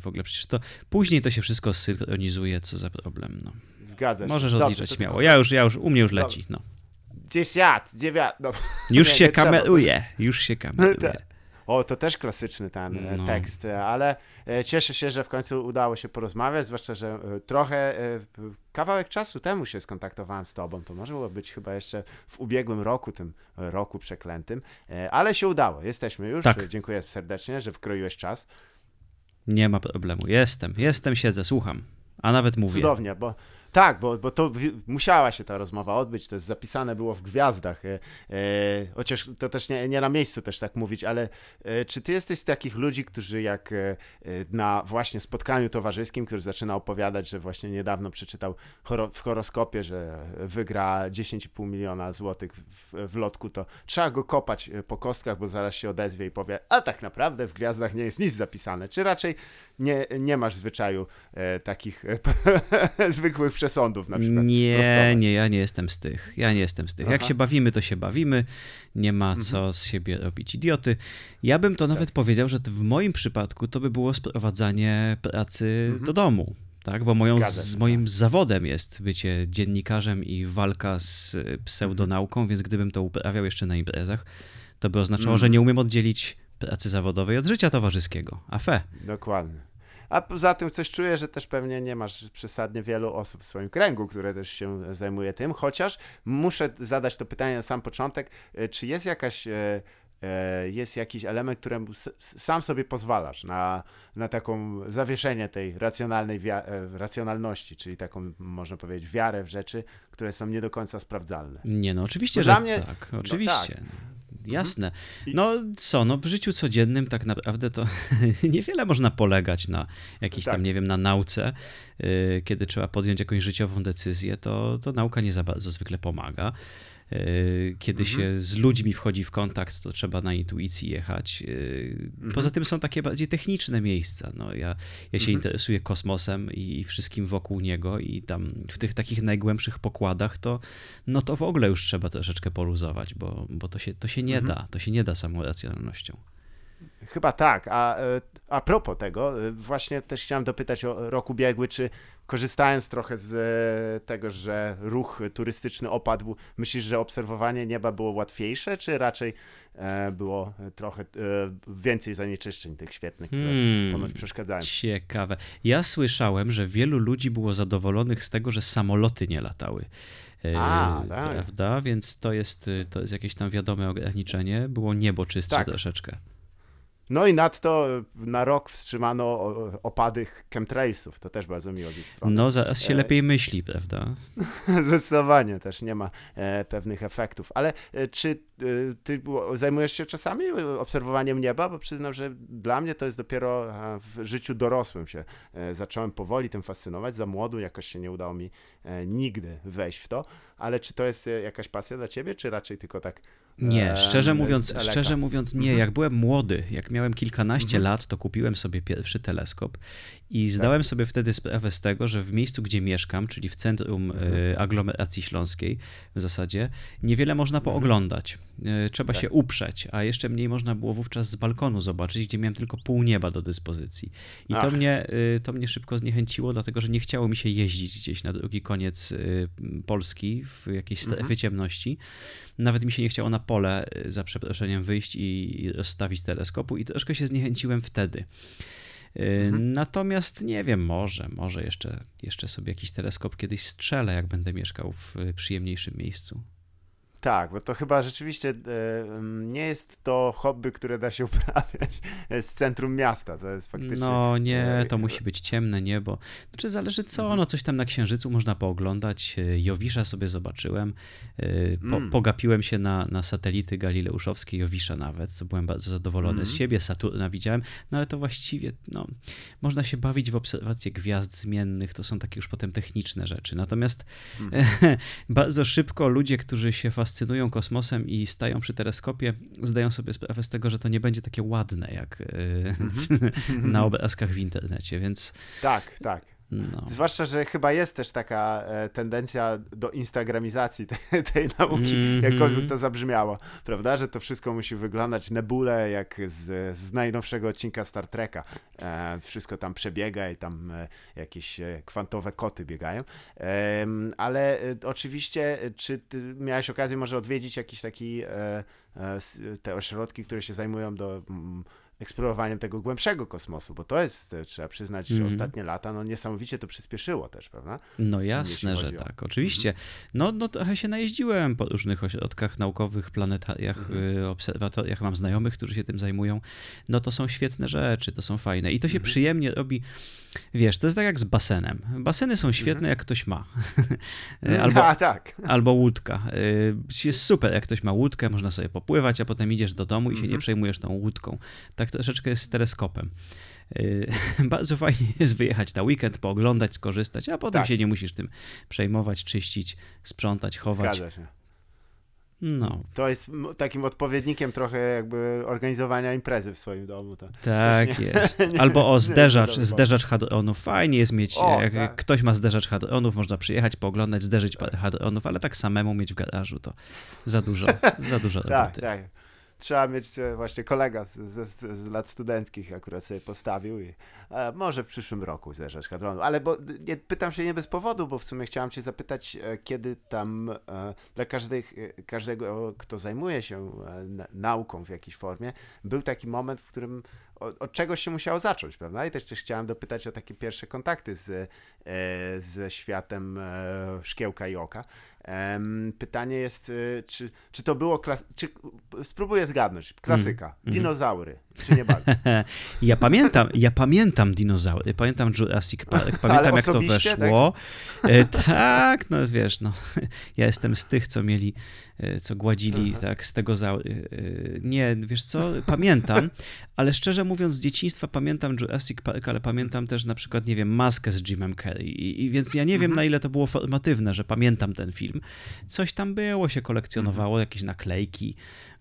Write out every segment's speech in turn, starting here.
w ogóle przecież to później to się wszystko synchronizuje, co za problem. No. Zgadza się. Możesz Dobrze, odliczać to śmiało. Ja już, ja już, u mnie już leci. No. Dziesiąt, dziewięć. No. Już Nie, się nie kameruje, już się kameruje. O, to też klasyczny ten e, No. tekst, e, ale e, cieszę się, że w końcu udało się porozmawiać, zwłaszcza, że trochę, kawałek czasu temu się skontaktowałem z tobą, to może było być chyba jeszcze w ubiegłym roku, tym roku przeklętym, ale się udało, jesteśmy już, Tak. Dziękuję serdecznie, że wkroiłeś czas. Nie ma problemu. Jestem, jestem, siedzę, słucham. A nawet mówię. Cudownie, bo tak, bo, bo to musiała się ta rozmowa odbyć, to jest zapisane było w gwiazdach, e, e, chociaż to też nie, nie na miejscu też tak mówić, ale e, czy ty jesteś z takich ludzi, którzy jak e, e, na właśnie spotkaniu towarzyskim, który zaczyna opowiadać, że właśnie niedawno przeczytał horo, w horoskopie, że wygra 10,5 miliona złotych w, w lotku, to trzeba go kopać e, po kostkach, bo zaraz się odezwie i powie, a tak naprawdę w gwiazdach nie jest nic zapisane, czy raczej nie, nie masz zwyczaju e, takich e, zwykłych przesądów na przykład. Nie, prostować. nie, ja nie jestem z tych. Ja nie jestem z tych. Jak Aha. Mhm. się bawimy, to się bawimy. Nie ma co z siebie robić idioty. Ja bym to Tak. nawet powiedział, że w moim przypadku to by było sprowadzanie pracy do domu. Tak, bo moją, Mhm. Zgadza z moim tak. zawodem jest bycie dziennikarzem i walka z pseudonauką, więc gdybym to uprawiał jeszcze na imprezach, to by oznaczało, że Mhm. nie umiem oddzielić pracy zawodowej od życia towarzyskiego. A fe. Dokładnie. A poza tym coś czuję, że też pewnie nie masz przesadnie wielu osób w swoim kręgu, które też się zajmuje tym, chociaż muszę zadać to pytanie na sam początek, e, czy jest jakaś e, e, jest jakiś element, któremu sam sobie pozwalasz na, na taką zawieszenie tej racjonalnej racjonalności, czyli taką, można powiedzieć, wiarę w rzeczy, które są nie do końca sprawdzalne. Nie no, oczywiście, Bo że mnie- tak, no oczywiście. tak. Jasne. I- No co, no w życiu codziennym tak naprawdę to niewiele można polegać na jakiejś Tak. tam, nie wiem, na nauce. Yy, Kiedy trzeba podjąć jakąś życiową decyzję, to, to nauka nie za bardzo zwykle pomaga. Yy, Kiedy Mhm. się z ludźmi wchodzi w kontakt, to trzeba na intuicji jechać. Yy, Mhm. Poza tym są takie bardziej techniczne miejsca. No, ja, ja się Mhm. interesuję kosmosem i wszystkim wokół niego i tam w tych takich najgłębszych pokładach to, no to w ogóle już trzeba troszeczkę poluzować, bo, bo to, się, to się nie Mhm. da. To się nie da samą racjonalnością. Chyba tak. A, e, a propos tego, e, właśnie też chciałem dopytać o rok ubiegły, czy korzystając trochę z e, tego, że ruch turystyczny opadł, myślisz, że obserwowanie nieba było łatwiejsze, czy raczej było trochę więcej zanieczyszczeń tych świetnych, które Hmm. ponoć przeszkadzają? Ciekawe. Ja słyszałem, że wielu ludzi było zadowolonych z tego, że samoloty nie latały. A, tak. Prawda? Więc to jest, to jest jakieś tam wiadome ograniczenie. Było niebo czystsze Tak. troszeczkę. No i nadto na rok wstrzymano opady chemtrailsów. To też bardzo miło z ich strony. No, zaraz się E, lepiej myśli, prawda? Zdecydowanie też nie ma e, pewnych efektów. Ale e, czy ty zajmujesz się czasami obserwowaniem nieba? Bo przyznam, że dla mnie to jest dopiero w życiu dorosłym się zacząłem powoli tym fascynować. Za młodu jakoś się nie udało mi nigdy wejść w to. Ale czy to jest jakaś pasja dla ciebie, czy raczej tylko tak Nie, szczerze mówiąc, szczerze mówiąc nie. Mhm. Jak byłem młody, jak miałem kilkanaście Mhm. lat, to kupiłem sobie pierwszy teleskop i zdałem sobie wtedy sprawę z tego, że w miejscu, gdzie mieszkam, czyli w centrum Mhm. e, aglomeracji śląskiej w zasadzie, niewiele można pooglądać. E, Trzeba Tak. się uprzeć, a jeszcze mniej można było wówczas z balkonu zobaczyć, gdzie miałem tylko pół nieba do dyspozycji. I to mnie, e, to mnie szybko zniechęciło, dlatego że nie chciało mi się jeździć gdzieś na drugi koniec Polski w jakiejś strefy Mhm. ciemności. Nawet mi się nie chciało na pole, y, za przeproszeniem, wyjść i rozstawić teleskopu i troszkę się zniechęciłem wtedy. Y, Mhm. Natomiast nie wiem, może, może jeszcze, jeszcze sobie jakiś teleskop kiedyś strzelę, jak będę mieszkał w y, przyjemniejszym miejscu. Tak, bo to chyba rzeczywiście e, mm, nie jest to hobby, które da się uprawiać z centrum miasta. To jest faktycznie. No nie, e, to musi być ciemne niebo. Znaczy zależy co, Mhm. no coś tam na Księżycu można pooglądać. Y, Jowisza sobie zobaczyłem. Po, Mm. Pogapiłem się na, na satelity galileuszowskie Jowisza nawet, co byłem bardzo zadowolony z Mhm. siebie. Saturna widziałem, no ale to właściwie, no, można się bawić w obserwację gwiazd zmiennych, to są takie już potem techniczne rzeczy. Natomiast Mhm. bardzo szybko ludzie, którzy się fascynują kosmosem i stają przy teleskopie, zdają sobie sprawę z tego, że to nie będzie takie ładne jak y, Mhm. na obrazkach w internecie, więc Tak, tak. No. Zwłaszcza, że chyba jest też taka e, tendencja do instagramizacji tej, tej nauki, mm -hmm. jakkolwiek to zabrzmiało, prawda? Że to wszystko musi wyglądać nebule jak z, z najnowszego odcinka Star Treka. E, wszystko tam przebiega i tam e, jakieś e, kwantowe koty biegają. ale e, oczywiście, czy ty miałeś okazję może odwiedzić jakiś taki te ośrodki, które się zajmują do eksplorowaniem tego głębszego kosmosu, bo to jest, e, trzeba przyznać, mm. ostatnie lata, no niesamowicie to przyspieszyło też, prawda? No jasne, że o... tak, oczywiście. Mm. No, no trochę się najeździłem po różnych ośrodkach naukowych, planetariach, mm. obserwatoriach, mam znajomych, którzy się tym zajmują. No to są świetne rzeczy, to są fajne i to się mm. przyjemnie robi, wiesz, to jest tak jak z basenem. Baseny są świetne, mhm. jak ktoś ma. E, albo, a, tak. albo łódka. Jest super, jak ktoś ma łódkę, można sobie popływać, a potem idziesz do domu i się nie mhm. przejmujesz tą łódką. Tak troszeczkę jest z teleskopem. Y, bardzo fajnie jest wyjechać na weekend, pooglądać, skorzystać, a potem tak. się nie musisz tym przejmować, czyścić, sprzątać, chować. Zgadza się. No. To jest takim odpowiednikiem trochę jakby organizowania imprezy w swoim domu. To tak nie, jest. Albo o zderzacz, zderzacz hadronów. Fajnie jest mieć, o, jak tak. ktoś ma zderzacz hadronów, można przyjechać, pooglądać, zderzyć hadronów, ale tak samemu mieć w garażu to za dużo, za dużo tak, roboty. Tak, tak trzeba mieć e, właśnie kolega z, z, z, lat studenckich akurat sobie postawił i e, może w przyszłym roku zjeżdżać hadronu. Ale bo nie, pytam się nie bez powodu, bo w sumie chciałem cię zapytać, e, kiedy tam dla każdych, każdego, kto zajmuje się nauką w jakiejś formie, był taki moment, w którym od, od czegoś się musiało zacząć, prawda? I też, też chciałem dopytać o takie pierwsze kontakty z, ze światem szkiełka i oka. Pytanie jest, y, czy, czy to było, klas- czy, spróbuję zgadnąć, klasyka, mm. dinozaury, czy nie bardzo? ja pamiętam, ja pamiętam dinozaury, pamiętam Jurassic Park, pamiętam jak to weszło. Tak? tak, no wiesz, no, ja jestem z tych, co mieli E, co gładzili Aha. tak z tego za... E, nie, wiesz co, pamiętam, ale szczerze mówiąc z dzieciństwa pamiętam Jurassic Park, ale pamiętam też na przykład, nie wiem, Maskę z Jimem Carrey i, i więc ja nie wiem mhm. na ile to było formatywne, że pamiętam ten film. Coś tam było, się kolekcjonowało, jakieś naklejki.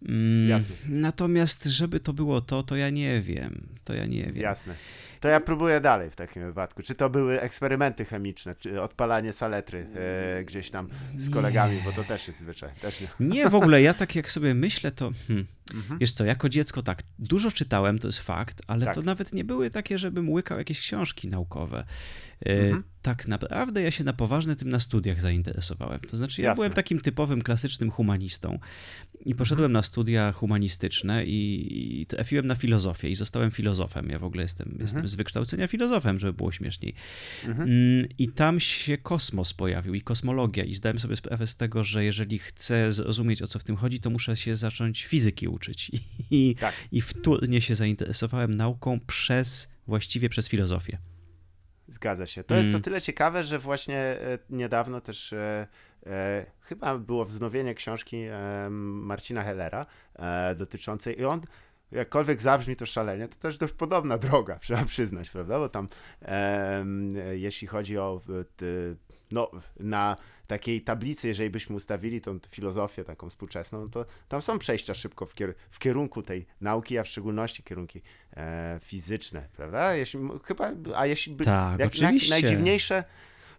Mm, Jasne. Natomiast żeby to było to, to ja nie wiem, to ja nie wiem. Jasne. To ja próbuję dalej w takim wypadku. Czy to były eksperymenty chemiczne, czy odpalanie saletry e, gdzieś tam z kolegami, bo to też jest zwyczaj. Też nie. nie, w ogóle ja tak jak sobie myślę, to hmm, mhm. wiesz co, jako dziecko tak, dużo czytałem, to jest fakt, ale tak. to nawet nie były takie, żebym łykał jakieś książki naukowe. E, mhm. Tak naprawdę ja się na poważne tym na studiach zainteresowałem. To znaczy, ja Jasne. byłem takim typowym, klasycznym humanistą i poszedłem mhm. na studia humanistyczne i, i, trafiłem na filozofię i zostałem filozofem. Ja w ogóle jestem, mhm. jestem z wykształcenia filozofem, żeby było śmieszniej. Mhm. Mm, I tam się kosmos pojawił i kosmologia i zdałem sobie sprawę z tego, że jeżeli chcę zrozumieć, o co w tym chodzi, to muszę się zacząć fizyki uczyć. I, tak. i wtórnie się zainteresowałem nauką przez, właściwie przez filozofię. Zgadza się. To mm. jest to tyle ciekawe, że właśnie e, niedawno też e, e, chyba było wznowienie książki e, Marcina Hellera e, dotyczącej i on jakkolwiek zabrzmi to szalenie, to też dość podobna droga, trzeba przyznać, prawda? Bo tam jeśli chodzi o no, na takiej tablicy, jeżeli byśmy ustawili tą filozofię taką współczesną, no to tam są przejścia szybko w, kier w kierunku tej nauki, a w szczególności kierunki e, fizyczne, prawda? Jeśli, chyba, a jeśli by, tak, jak, oczywiście. najdziwniejsze,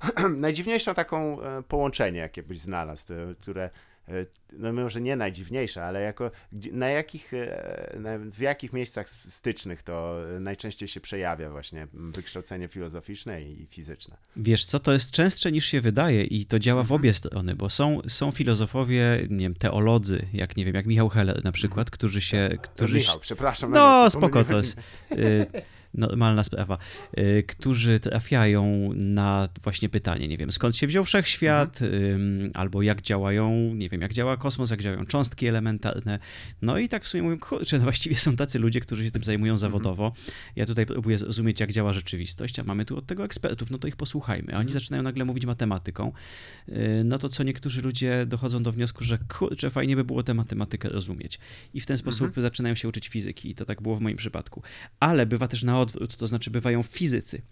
najdziwniejsze taką e, połączenie, jakie byś znalazł, które E, no może nie najdziwniejsze, ale jako, na jakich, e, na, w jakich miejscach stycznych to najczęściej się przejawia właśnie wykształcenie filozoficzne i fizyczne? Wiesz co, to jest częstsze niż się wydaje i to działa w mhm. obie strony, bo są, są filozofowie, nie wiem, teolodzy, jak nie wiem, jak Michał Heller na przykład, mhm. którzy się... Tak. Którzy... Michał, przepraszam. No, spoko, to jest... Normalna sprawa, y, którzy trafiają na właśnie pytanie, nie wiem, skąd się wziął wszechświat, mhm. albo jak działają, nie wiem, jak działa kosmos, jak działają cząstki elementarne. No i tak w sumie mówią, kurczę, no właściwie są tacy ludzie, którzy się tym zajmują mhm. zawodowo. Ja tutaj próbuję zrozumieć, jak działa rzeczywistość, a mamy tu od tego ekspertów, no to ich posłuchajmy. A oni mhm. zaczynają nagle mówić matematyką, y, no to co niektórzy ludzie dochodzą do wniosku, że kurczę, fajnie by było tę matematykę rozumieć. I w ten sposób mhm. zaczynają się uczyć fizyki i to tak było w moim przypadku. Ale bywa też na odwrót, to znaczy bywają fizycy.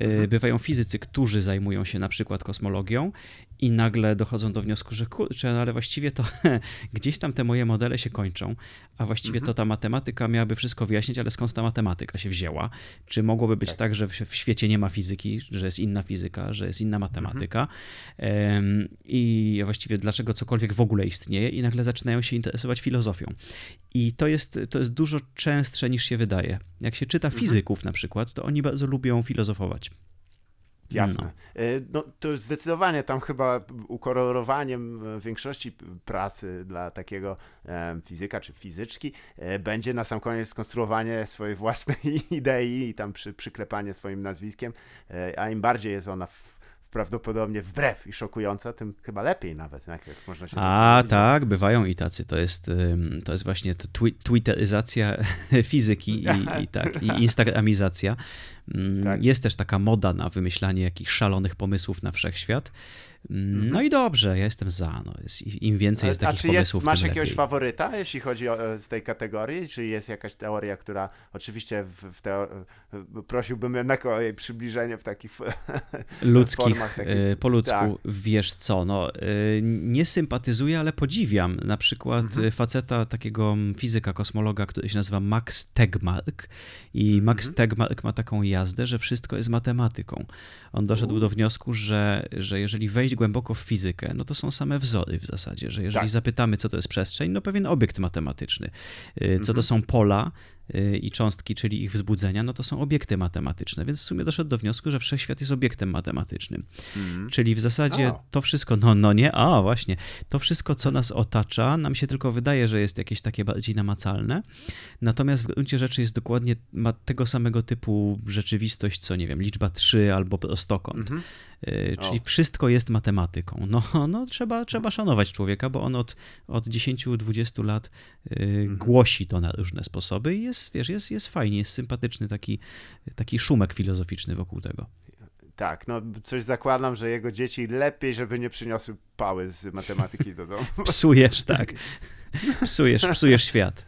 E, mhm. Bywają fizycy, którzy zajmują się na przykład kosmologią i nagle dochodzą do wniosku, że kurczę, no ale właściwie to gdzieś tam te moje modele się kończą, a właściwie mhm. to ta matematyka miałaby wszystko wyjaśnić, ale skąd ta matematyka się wzięła? Czy mogłoby być tak, tak że w świecie nie ma fizyki, że jest inna fizyka, że jest inna matematyka mhm. i właściwie dlaczego cokolwiek w ogóle istnieje i nagle zaczynają się interesować filozofią. I to jest, to jest dużo częstsze niż się wydaje. Jak się czyta mhm. fizyków na przykład, to oni bardzo lubią filozofować. Jasne. No. E, no. to zdecydowanie tam chyba ukolorowaniem e, większości pracy dla takiego e, fizyka czy fizyczki będzie na sam koniec skonstruowanie swojej własnej idei i tam przy, przyklepanie swoim nazwiskiem, a im bardziej jest ona w prawdopodobnie wbrew i szokująca, tym chyba lepiej nawet, jak można się A tak, bywają i tacy. To jest, to jest właśnie twi twitteryzacja fizyki i, i, tak, i instagramizacja. Mm, tak. Jest też taka moda na wymyślanie jakichś szalonych pomysłów na wszechświat. Mhm. No i dobrze, ja jestem za. No. Jest, Im więcej jest A takich czy pomysłów, jest, masz jakiegoś lepiej. faworyta, jeśli chodzi o, z tej kategorii? Czy jest jakaś teoria, która oczywiście w, w teo... Prosiłbym jednak o jej przybliżenie w takich ludzkich, formach. Takich... E, po ludzku, tak. wiesz co, no, nie sympatyzuję, ale podziwiam. Na przykład mhm. faceta takiego fizyka, kosmologa, który się nazywa Max Tegmark i mhm. Max Tegmark ma taką jazdę, że wszystko jest matematyką. On doszedł U. do wniosku, że, że jeżeli wejść głęboko w fizykę, no to są same wzory w zasadzie, że jeżeli tak. zapytamy, co to jest przestrzeń, no pewien obiekt matematyczny. Y, co to mhm. są pola, Y, i cząstki, czyli ich wzbudzenia, no to są obiekty matematyczne, więc w sumie doszedł do wniosku, że wszechświat jest obiektem matematycznym. Mm. Czyli w zasadzie to wszystko, no, no nie, a właśnie, to wszystko, co nas otacza, nam się tylko wydaje, że jest jakieś takie bardziej namacalne, natomiast w gruncie rzeczy jest dokładnie, ma tego samego typu rzeczywistość, co nie wiem, liczba 3 albo prostokąt. Mm -hmm. Czyli wszystko jest matematyką. No, no trzeba, trzeba szanować człowieka, bo on od, od 10-20 lat mm -hmm. głosi to na różne sposoby i jest jest, wiesz, jest, jest fajnie, jest sympatyczny taki, taki szumek filozoficzny wokół tego. Tak, no coś zakładam, że jego dzieci lepiej, żeby nie przyniosły pały z matematyki do domu. Psujesz, tak. Psujesz, psujesz świat.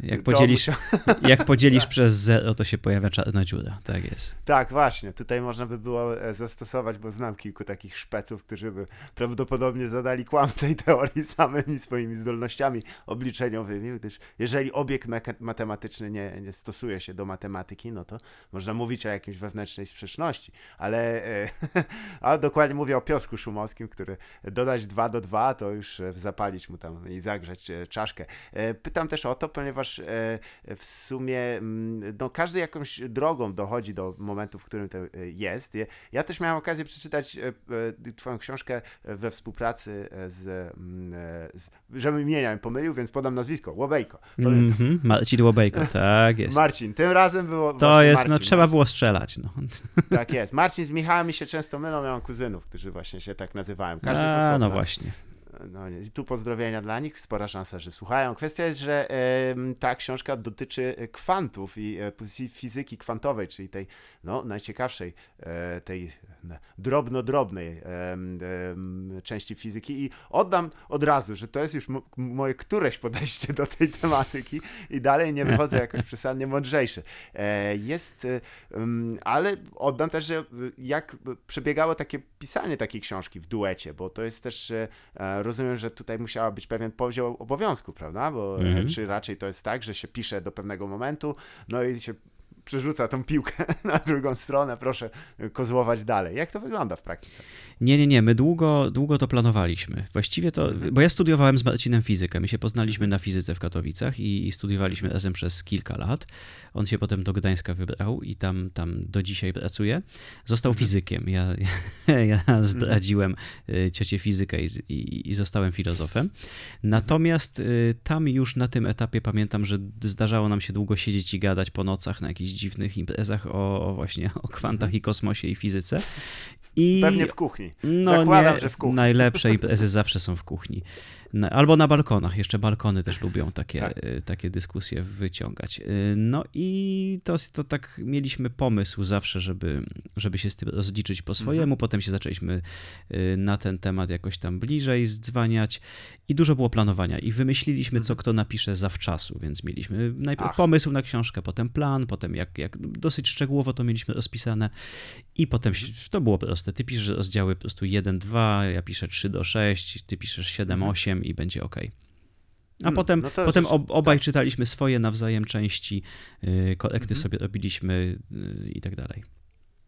Jak podzielisz, jak podzielisz tak. przez zero, to się pojawia czarna dziura. Tak jest. Tak, właśnie. Tutaj można by było e, zastosować, bo znam kilku takich szpeców, którzy by prawdopodobnie zadali kłam tej teorii samymi swoimi zdolnościami obliczeniowymi, gdyż jeżeli obiekt matematyczny nie, nie stosuje się do matematyki, no to można mówić o jakimś wewnętrznej sprzeczności. Ale e, a dokładnie mówię o Piotrku Szumowskim, który dodać 2 do 2, to już e, zapalić mu tam i zagrzać czaszkę. Pytam też o to, ponieważ ponieważ e, w sumie mm, no, każdy jakąś drogą dochodzi do momentu, w którym to e, jest. Ja też miałem okazję przeczytać e, twoją książkę we współpracy z, mm, z żebym imienia nie pomylił, więc podam nazwisko, Łobejko. Mm -hmm. Marcin Łobejko, tak jest. Marcin, tym razem było To jest, no, Marcin, no trzeba Marcin. było strzelać. No. Tak jest. Marcin z Michałem mi się często mylą, miałem kuzynów, którzy właśnie się tak nazywałem. Każdy A, no właśnie no, tu pozdrowienia dla nich, spora szansa, że słuchają. Kwestia jest, że e, ta książka dotyczy kwantów i e, fizyki kwantowej, czyli tej no, najciekawszej, e, drobno-drobnej części fizyki i oddam od razu, że to jest już moje któreś podejście do tej tematyki i dalej nie wychodzę jakoś przesadnie mądrzejszy. E, jest, e, ale oddam też, że jak przebiegało takie pisanie takiej książki w duecie, bo to jest też, rozumiem, że tutaj musiała być pewien poziom obowiązku, prawda? Bo mhm. czy raczej to jest tak, że się pisze do pewnego momentu, no i się przerzuca tą piłkę na drugą stronę, proszę kozłować dalej. Jak to wygląda w praktyce? Nie, nie, nie, my długo, długo to planowaliśmy. Właściwie to, mhm. bo ja studiowałem z Marcinem fizykę, my się poznaliśmy na fizyce w Katowicach i, i studiowaliśmy razem przez kilka lat. On się potem do Gdańska wybrał i tam, tam do dzisiaj pracuje. Został mhm. fizykiem. Ja, ja, ja mhm. zdradziłem y, ciocię fizykę i, i, i zostałem filozofem. Natomiast y, tam już na tym etapie pamiętam, że zdarzało nam się długo siedzieć i gadać po nocach na jakichś dziwnych imprezach o, o właśnie o kwantach i kosmosie i fizyce. I, Pewnie w kuchni. No Zakładam, nie, że w kuchni. Najlepsze imprezy zawsze są w kuchni. Albo na balkonach, jeszcze balkony też lubią takie, tak. E, takie dyskusje wyciągać. E, no i to, to tak mieliśmy pomysł zawsze, żeby, żeby się z tym rozliczyć po swojemu. Mhm. Potem się zaczęliśmy e, na ten temat jakoś tam bliżej zdzwaniać i dużo było planowania. I wymyśliliśmy, co mhm. kto napisze zawczasu, więc mieliśmy najpierw Ach. pomysł na książkę, potem plan, potem jak jak, jak dosyć szczegółowo to mieliśmy rozpisane i potem to było proste. Ty piszesz rozdziały po prostu 1, 2, ja piszę 3 do 6, ty piszesz 7, 8 i będzie ok. A hmm, potem, no potem obaj tak. czytaliśmy swoje nawzajem części, yy, korekty mhm. sobie robiliśmy yy, i tak dalej.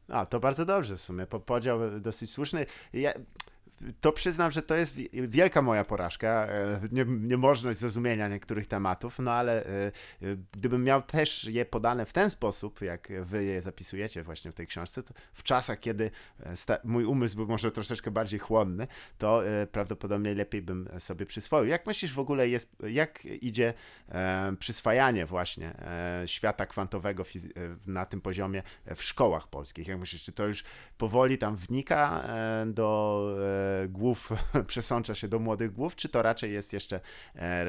A, to bardzo dobrze w sumie. Podział dosyć słuszny. Ja, to przyznam, że to jest wielka moja porażka, e, nie, niemożność zrozumienia niektórych tematów, no ale e, e, gdybym miał też je podane w ten sposób, jak wy je zapisujecie właśnie w tej książce, to w czasach, kiedy mój umysł był może troszeczkę bardziej chłonny, to prawdopodobnie lepiej bym sobie przyswoił. Jak myślisz w ogóle jest, jak idzie przyswajanie właśnie świata kwantowego na tym poziomie w szkołach polskich? Jak myślisz, czy to już powoli tam wnika do głów przesącza się do młodych głów, czy to raczej jest jeszcze e,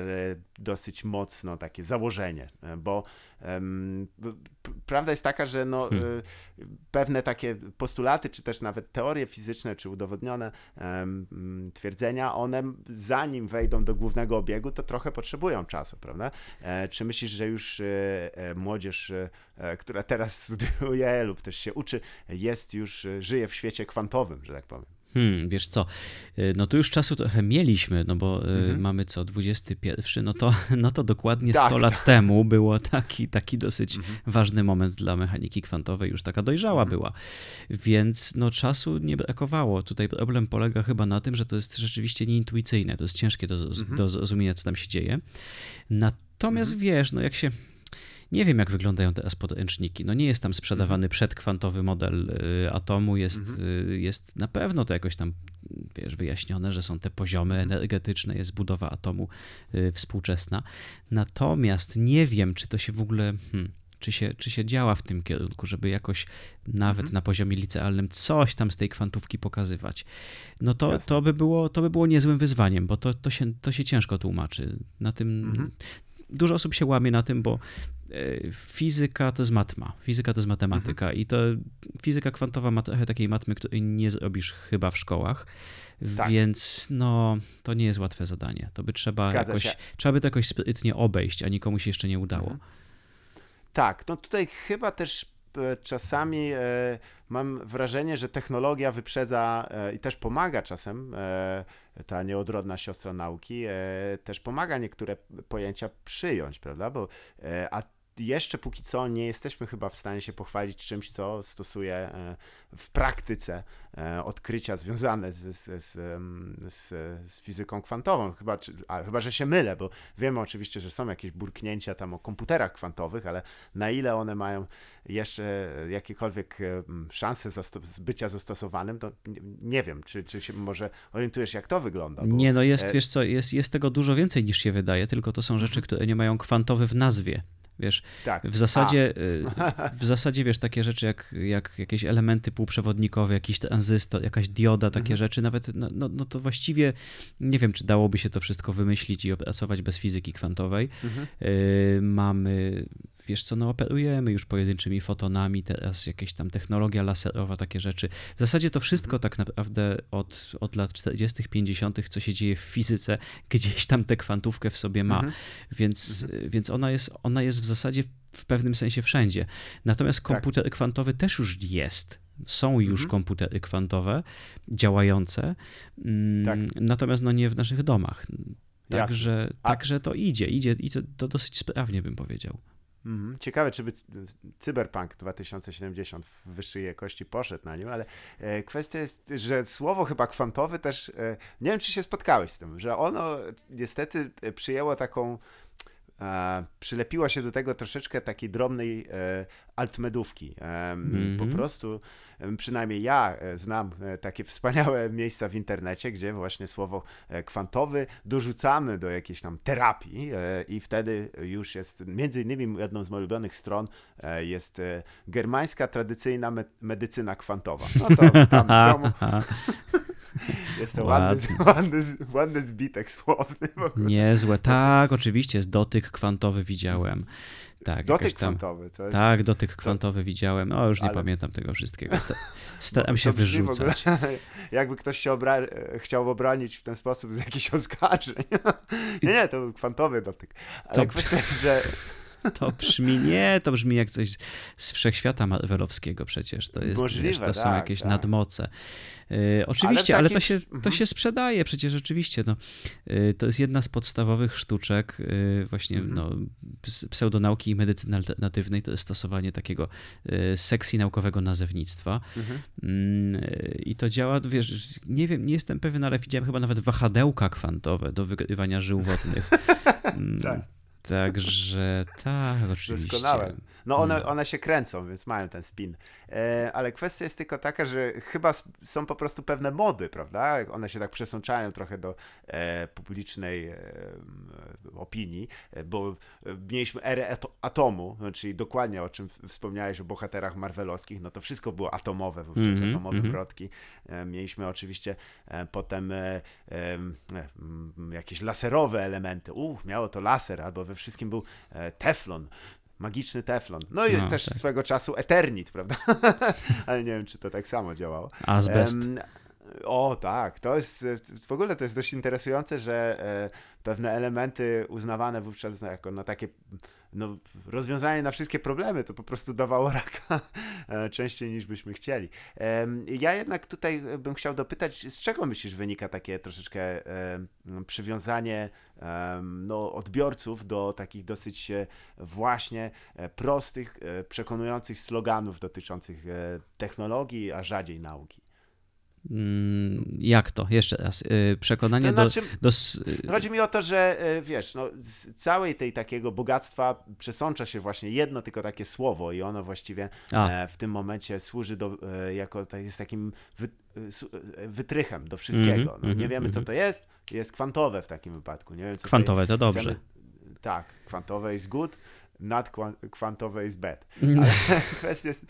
dosyć mocno takie założenie, e, bo prawda jest taka, że no, hmm. E, pewne takie postulaty, czy też nawet teorie fizyczne, czy udowodnione twierdzenia, one zanim wejdą do głównego obiegu, to trochę potrzebują czasu, prawda? Czy myślisz, że już młodzież, która teraz studiuje lub też się uczy, jest już, żyje w świecie kwantowym, że tak powiem? Hmm, wiesz co, y, no tu już czasu trochę mieliśmy, no bo y, mhm. mamy co, 21, no to, no to dokładnie tak, 100 lat tak. temu było taki, taki dosyć mhm. ważny moment dla mechaniki kwantowej, już taka dojrzała mhm. była, więc no czasu nie brakowało. Tutaj problem polega chyba na tym, że to jest rzeczywiście nieintuicyjne, to jest ciężkie do, mhm. do zrozumienia, co tam się dzieje. Natomiast mhm. wiesz, no jak się nie wiem, jak wyglądają teraz podręczniki. No nie jest tam sprzedawany mhm. przedkwantowy model y, atomu, jest, mhm. Y, jest na pewno to jakoś tam wiesz, wyjaśnione, że są te poziomy mhm. energetyczne, jest budowa atomu y, współczesna. Natomiast nie wiem, czy to się w ogóle. Hmm, czy się, czy się działa w tym kierunku, żeby jakoś nawet mhm. na poziomie licealnym coś tam z tej kwantówki pokazywać. No to, to, by, było, to by było niezłym wyzwaniem, bo to, to, się, to się ciężko tłumaczy. Na tym mhm. dużo osób się łamie na tym, bo fizyka to jest matma, fizyka to jest matematyka mhm. i to fizyka kwantowa ma trochę takiej matmy, której nie zrobisz chyba w szkołach, tak. więc no to nie jest łatwe zadanie. To by trzeba Zgadza jakoś, się. trzeba by to jakoś sprytnie obejść, a nikomu się jeszcze nie udało. Mhm. Tak, no tutaj chyba też e, czasami e, mam wrażenie, że technologia wyprzedza e, i też pomaga czasem, e, ta nieodrodna siostra nauki, e, też pomaga niektóre pojęcia przyjąć, prawda? Bo, a jeszcze póki co nie jesteśmy chyba w stanie się pochwalić czymś, co stosuje e, w praktyce e, odkrycia związane z, z, z, z, z fizyką kwantową. Chyba, czy, a, chyba, że się mylę, bo wiemy oczywiście, że są jakieś burknięcia tam o komputerach kwantowych, ale na ile one mają jeszcze jakiekolwiek szanse z bycia zastosowanym, to nie, wiem, czy, czy się może orientujesz, jak to wygląda. Bo... Nie, no jest, e, wiesz co, jest, jest tego dużo więcej niż się wydaje, tylko to są rzeczy, które nie mają kwantowy w nazwie. Wiesz, tak. w zasadzie, y, w zasadzie wiesz, takie rzeczy jak, jak jakieś elementy półprzewodnikowe, jakiś tranzystor, jakaś dioda, takie mhm. rzeczy, nawet, no, no, no, to właściwie nie wiem, czy dałoby się to wszystko wymyślić i opracować bez fizyki kwantowej. Mhm. Y, mamy wiesz co, no operujemy już pojedynczymi fotonami, teraz jakieś tam technologia laserowa, takie rzeczy. W zasadzie to wszystko mhm. tak naprawdę od, od lat 40., 50., co się dzieje w fizyce, gdzieś tam tę kwantówkę w sobie ma. Mhm. Więc, mhm. więc ona, jest, ona jest w zasadzie w pewnym sensie wszędzie. Natomiast tak. komputer tak. kwantowy też już jest. Są już mhm. komputery kwantowe działające, mm, tak. natomiast no nie w naszych domach. Także, także to idzie, idzie i to, to dosyć sprawnie bym powiedział. Mhm. Ciekawe, czy by Cyberpunk 2070 w wyższej jakości poszedł na nim, ale e, kwestia jest, że słowo chyba kwantowy też, e, nie wiem, czy się spotkałeś z tym, że ono niestety e, przyjęło taką przylepiło się do tego troszeczkę takiej drobnej e, altmedówki. Mm -hmm. Po mhm. prostu, przynajmniej ja e, znam e, takie wspaniałe miejsca w internecie, gdzie właśnie słowo kwantowy dorzucamy do jakiejś tam terapii i wtedy już jest, między innymi jedną z moich ulubionych stron jest germańska tradycyjna medycyna kwantowa. No to tam w domu... Jest to ładny, ładny, ładny zbitek słowny. Niezłe, tak, oczywiście, jest dotyk kwantowy widziałem. Tak, dotyk tam, kwantowy. To jest, tak, dotyk kwantowy to... widziałem. O, już nie ale... pamiętam tego wszystkiego. Staram się wyrzucać. jakby ktoś się obra... chciał obronić w ten sposób z jakichś oskarżeń. nie, nie, to był kwantowy dotyk. Ale to... kwestia jest, że To brzmi, nie, to brzmi jak coś z wszechświata Marvelowskiego przecież. To jest, Możliwe, wiesz, to tak, są jakieś tak. nadmoce. Yy, oczywiście, ale, ale, to, się, to mhm. się sprzedaje przecież rzeczywiście. No, yy, to jest jedna z podstawowych sztuczek yy, właśnie mhm. no, pseudonauki i medycyny alternatywnej, to jest stosowanie takiego seksji naukowego nazewnictwa. Mhm. Mm, I to działa, wiesz, nie wiem, nie jestem pewien, ale widziałem chyba nawet wahadełka kwantowe do wygrywania żył wodnych. Mm, tak. Także tak, oczywiście. Doskonałe. No one, mm. one się kręcą, więc mają ten spin. E, ale kwestia jest tylko taka, że chyba są po prostu pewne mody, prawda? One się tak przesączają trochę do e, publicznej e, opinii, e, bo e, mieliśmy erę atomu, no, czyli dokładnie o czym wspomniałeś o bohaterach marvelowskich, no to wszystko było atomowe wówczas, mm -hmm, atomowe mm -hmm. wrotki. E, mieliśmy oczywiście potem jakieś laserowe elementy. Uch, miało to laser, albo we wszystkim był teflon magiczny teflon. No i no, też tak. swego czasu Eternit, prawda? Ale nie wiem, czy to tak samo działało. Azbest. Um, o tak, to jest w ogóle to jest dość interesujące, że e, pewne elementy uznawane wówczas jako no, takie no, rozwiązanie na wszystkie problemy, to po prostu dawało raka e, częściej niż byśmy chcieli. Ja jednak tutaj bym chciał dopytać, z czego myślisz wynika takie troszeczkę przywiązanie no, odbiorców do takich dosyć e, właśnie e, prostych, przekonujących sloganów dotyczących technologii, a rzadziej nauki? Mm, jak to? Jeszcze raz. Y, przekonanie to znaczy, do, do, Chodzi mi o to, że y, wiesz, no, z całej tej takiego bogactwa przesącza się właśnie jedno tylko takie słowo i ono właściwie A. E, w tym momencie służy do, e, jako jest takim wy, e, wytrychem do wszystkiego. Mm -hmm, no, nie mm -hmm, wiemy, co mhm. to jest. Jest kwantowe w takim wypadku. Nie wiem, co kwantowe to, to dobrze. Chcemy, tak, kwantowe jest good nadkwantowe jest bad. Mm. Ale kwestia jest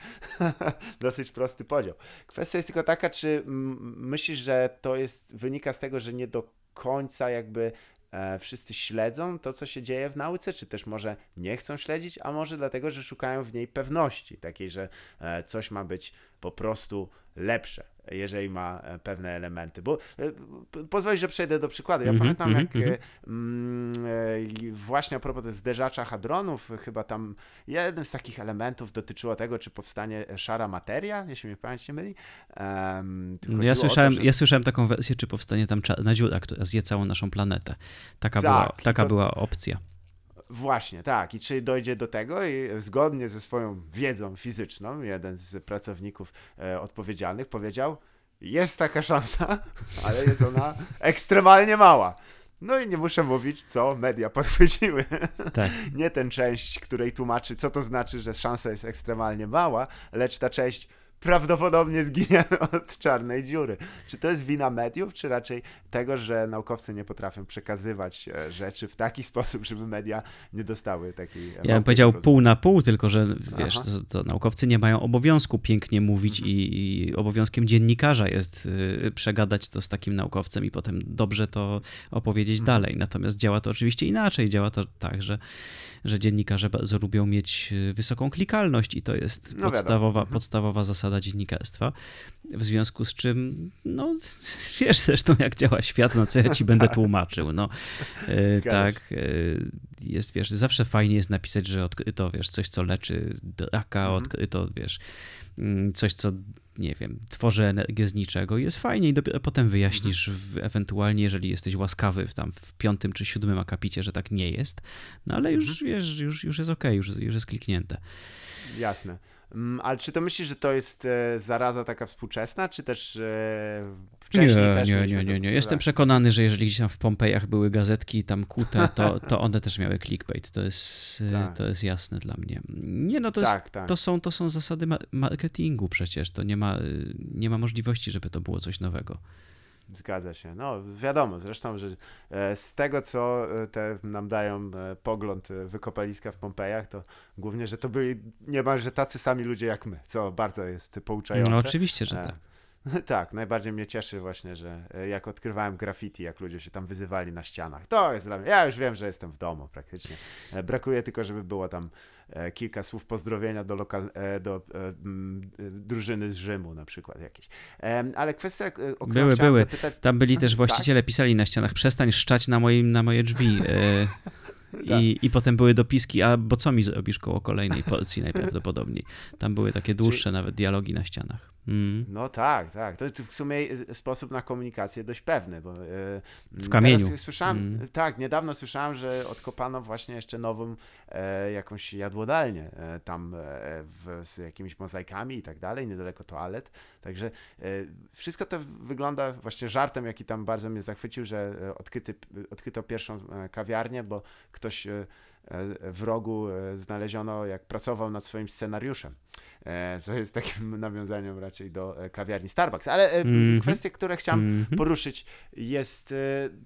dosyć prosty podział. Kwestia jest tylko taka, czy myślisz, że to jest wynika z tego, że nie do końca jakby e, wszyscy śledzą to, co się dzieje w nauce, czy też może nie chcą śledzić, a może dlatego, że szukają w niej pewności, takiej, że e, coś ma być po prostu lepsze jeżeli ma e, pewne elementy. Bo e, pozwolisz, że przejdę do przykładu. Ja mm -hmm, pamiętam, jak mm -hmm. właśnie a propos zderzacza hadronów, chyba tam jeden z takich elementów dotyczyło tego, czy powstanie szara materia, jeśli mnie pamięć nie myli. Um, ja, słyszałem, to, że... ja słyszałem taką wersję, czy powstanie tam czarna dziura, która zje całą naszą planetę. Taka, tak, była, taka to... była opcja. Właśnie, tak. I czy dojdzie do tego i zgodnie ze swoją wiedzą fizyczną, jeden z pracowników e, odpowiedzialnych powiedział, jest taka szansa, ale jest ona ekstremalnie mała. No i nie muszę mówić, co media podchwyciły. Tak. Nie tę część, której tłumaczy, co to znaczy, że szansa jest ekstremalnie mała, lecz ta część, prawdopodobnie zginiemy od czarnej dziury. Czy to jest wina mediów, czy raczej tego, że naukowcy nie potrafią przekazywać e, rzeczy w taki sposób, żeby media nie dostały takiej. Ja bym powiedział pół na pół, tylko że wiesz, to, to, naukowcy nie mają obowiązku pięknie mówić mhm. i, i, obowiązkiem dziennikarza jest y, przegadać to z takim naukowcem i potem dobrze to opowiedzieć mhm. dalej. Natomiast działa to oczywiście inaczej. Działa to tak, że że dziennikarze bardzo lubią mieć e, wysoką klikalność i to jest no podstawowa, mhm. podstawowa zasada dziennikarstwa. W związku z czym, no wiesz zresztą jak działa świat, no co ja ci będę tłumaczył. No, e, tak, e, jest, wiesz, zawsze fajnie jest napisać, że odkryto, wiesz, coś, co leczy raka, mhm. odkryto, wiesz, mm, coś, co nie wiem, tworzy energię z niczego jest fajnie i dopiero potem wyjaśnisz mhm. w, ewentualnie, jeżeli jesteś łaskawy w tam w piątym czy siódmym akapicie, że tak nie jest, no ale już, mhm. wiesz, już, już jest okej, okay, już, już jest kliknięte. Jasne. Mm, ale czy to myślisz, że to jest e, zaraza taka współczesna, czy też e, wcześniej nie, też Nie, nie, nie, nie. Jestem przekonany, że jeżeli gdzieś tam w Pompejach były gazetki tam kute, to, to one też miały clickbait. To jest, e, tak. to jest jasne dla mnie. Nie, no to, tak, jest, tak. To, są, to są zasady marketingu przecież. To nie ma, nie ma możliwości, żeby to było coś nowego. Zgadza się. No, wiadomo, zresztą, że e, z tego, co e, te nam dają e, pogląd wykopaliska w Pompejach, to głównie, że to byli niemalże tacy sami ludzie jak my, co bardzo jest pouczające. No, oczywiście, że tak. Tak, najbardziej mnie cieszy właśnie, że e, jak odkrywałem graffiti, jak ludzie się tam wyzywali na ścianach, to jest dla mnie, ja już wiem, że jestem w domu praktycznie. E, brakuje tylko, żeby było tam e, kilka słów pozdrowienia do, lokal, do drużyny z Rzymu na przykład jakieś. Ale kwestia, o którą Były, były. Zapytać... Tam byli też tak? właściciele, tak? pisali na ścianach, przestań szczać na, moim, na moje drzwi. I, tak. I potem były dopiski, a bo co mi zrobisz koło kolejnej porcji najprawdopodobniej. Tam były takie dłuższe nawet dialogi na ścianach. Mm. No tak, tak. To w sumie sposób na komunikację dość pewny. Bo, e, w kamieniu. Słyszałem, mm. Tak, niedawno słyszałem, że odkopano właśnie jeszcze nową e, jakąś jadłodalnię e, tam e, w, z jakimiś mozaikami i tak dalej, niedaleko toalet. Także e, wszystko to wygląda właśnie żartem, jaki tam bardzo mnie zachwycił, że e, odkryty, odkryto pierwszą kawiarnię, bo ktoś w rogu znaleziono, jak pracował nad swoim scenariuszem. E, co jest takim nawiązaniem raczej do e, kawiarni Starbucks. Ale mm -hmm. kwestie, które chciałem mm -hmm. poruszyć jest,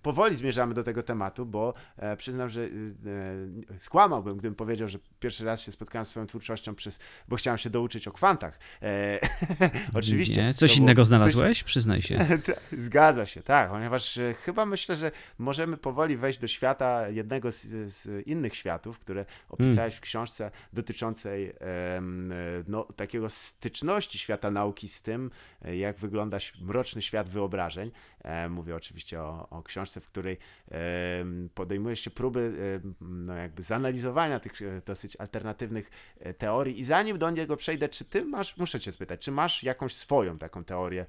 powoli zmierzamy do tego tematu, bo przyznam, że skłamałbym, gdybym powiedział, że pierwszy raz się spotkałem z swoją twórczością, przez, bo chciałem się douczyć o kwantach. Oczywiście. Nie, coś innego znalazłeś? Przyznaj się. Zgadza się, tak, ponieważ chyba myślę, że możemy powoli wejść do świata jednego z, z innych światów, które opisałeś w książce dotyczącej no, takiego styczności świata nauki z tym, e, jak wygląda mroczny świat wyobrażeń. E, mówię oczywiście o, o książce, w której podejmujesz się próby no, jakby zanalizowania tych e, dosyć alternatywnych teorii i zanim do niego przejdę, czy ty masz, muszę cię spytać, czy masz jakąś swoją taką teorię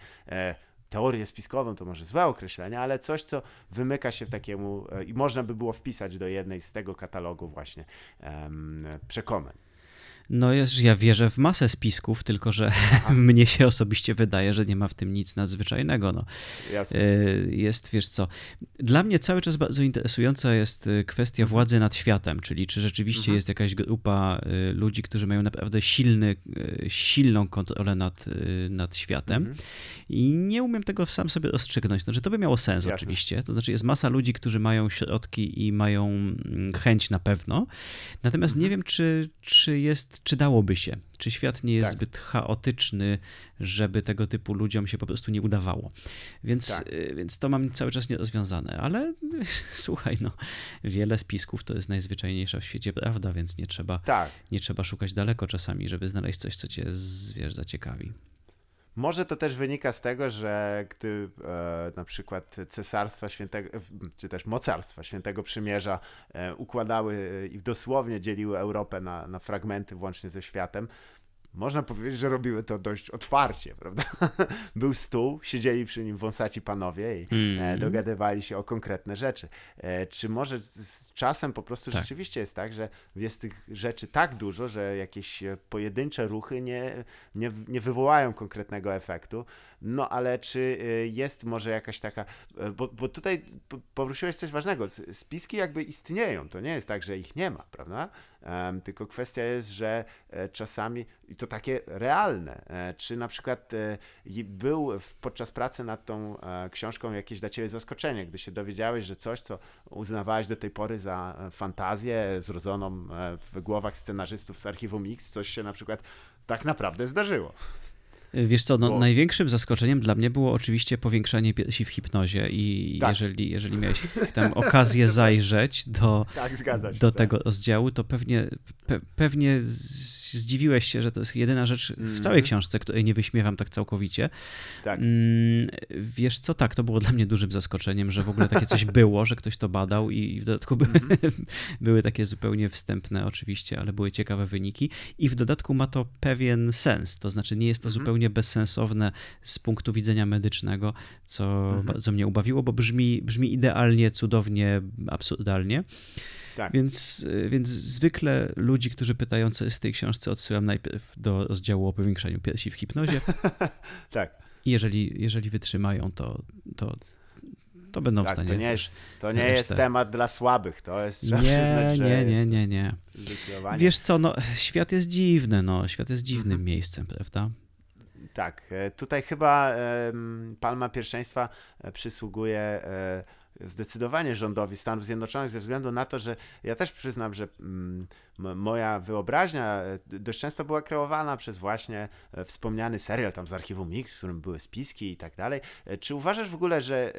teorię spiskową, to może złe określenie, ale coś, co wymyka się w takiemu i można by było wpisać do jednej z tego katalogu właśnie um, przekonań. No jest, ja wierzę w masę spisków, tylko że mnie się osobiście wydaje, że nie ma w tym nic nadzwyczajnego. No. Jasne. E, jest, wiesz co, dla mnie cały czas bardzo interesująca jest e, kwestia mhm. władzy nad światem, czyli czy rzeczywiście mhm. jest jakaś grupa e, ludzi, którzy mają naprawdę silny, silną kontrolę nad, nad światem mhm. i nie umiem tego sam sobie rozstrzygnąć. Znaczy to by miało sens Jasne. oczywiście, to znaczy jest masa ludzi, którzy mają środki i mają mm, chęć na pewno, natomiast nie wiem, czy, czy jest czy dałoby się? Czy świat nie jest tak. zbyt chaotyczny, żeby tego typu ludziom się po prostu nie udawało? Więc, tak. Y, więc to mam cały czas nierozwiązane, ale słuchaj, no, wiele spisków to jest najzwyczajniejsza w świecie prawda, więc nie trzeba, tak. nie trzeba szukać daleko czasami, żeby znaleźć coś, co cię wiesz, zaciekawi. Może to też wynika z tego, że gdy e, na przykład cesarstwa świętego, czy też mocarstwa świętego przymierza e, układały i dosłownie dzieliły Europę na, na fragmenty włącznie ze światem, można powiedzieć, że robiły to dość otwarcie, prawda? Był stół, siedzieli przy nim wąsaci panowie i mm. dogadywali się o konkretne rzeczy. E, czy może z czasem po prostu tak. rzeczywiście jest tak, że jest tych rzeczy tak dużo, że jakieś pojedyncze ruchy nie, nie, nie wywołają konkretnego efektu, no ale czy y, jest może jakaś taka, y, bo, bo tutaj poruszyłeś coś ważnego, spiski jakby istnieją, to nie jest tak, że ich nie ma, prawda? Tylko kwestia jest, że e, czasami, i to takie realne, e, czy na przykład e, był podczas pracy nad tą książką jakieś dla ciebie zaskoczenie, gdy się dowiedziałeś, że coś, co uznawałeś do tej pory za fantazję zrodzoną w głowach scenarzystów z Archiwum X, coś się na przykład tak naprawdę zdarzyło. Wiesz co, no, Bo... największym zaskoczeniem dla mnie było oczywiście powiększanie piersi w hipnozie i tak. jeżeli, jeżeli miałeś tam okazję zajrzeć do, tak, się, do tak. tego rozdziału, to pewnie, pe, pewnie zdziwiłeś się, że to jest jedyna rzecz w mm -hmm. całej książce, której nie wyśmiewam tak całkowicie. Tak. Mm, wiesz co, tak, to było dla mnie dużym zaskoczeniem, że w ogóle takie coś było, że ktoś to badał i w dodatku mm -hmm. były takie zupełnie wstępne oczywiście, ale były ciekawe wyniki i w dodatku ma to pewien sens, to znaczy nie jest to mm -hmm. zupełnie zupełnie bezsensowne z punktu widzenia medycznego, co mhm. bardzo mnie ubawiło, bo brzmi, brzmi idealnie, cudownie, absurdalnie. Tak. Więc, więc zwykle ludzi, którzy pytają, co jest w tej książce, odsyłam najpierw do rozdziału o powiększaniu piersi w hipnozie. tak. I jeżeli, jeżeli wytrzymają, to, to, to będą tak, w stanie. To nie jest, to nie jest temat dla słabych, to jest trzeba nie, przyznać, że nie, nie, nie, nie. Wiesz co, no, świat jest dziwny, no, świat jest dziwnym mhm. miejscem, prawda? Tak, e, tutaj chyba palma pierwszeństwa e, przysługuje e, zdecydowanie rządowi Stanów Zjednoczonych ze względu na to, że ja też przyznam, że mm, moja wyobraźnia dość często była kreowana przez właśnie wspomniany serial tam z archiwum Mix, w którym były spiski i tak dalej. Czy uważasz w ogóle, że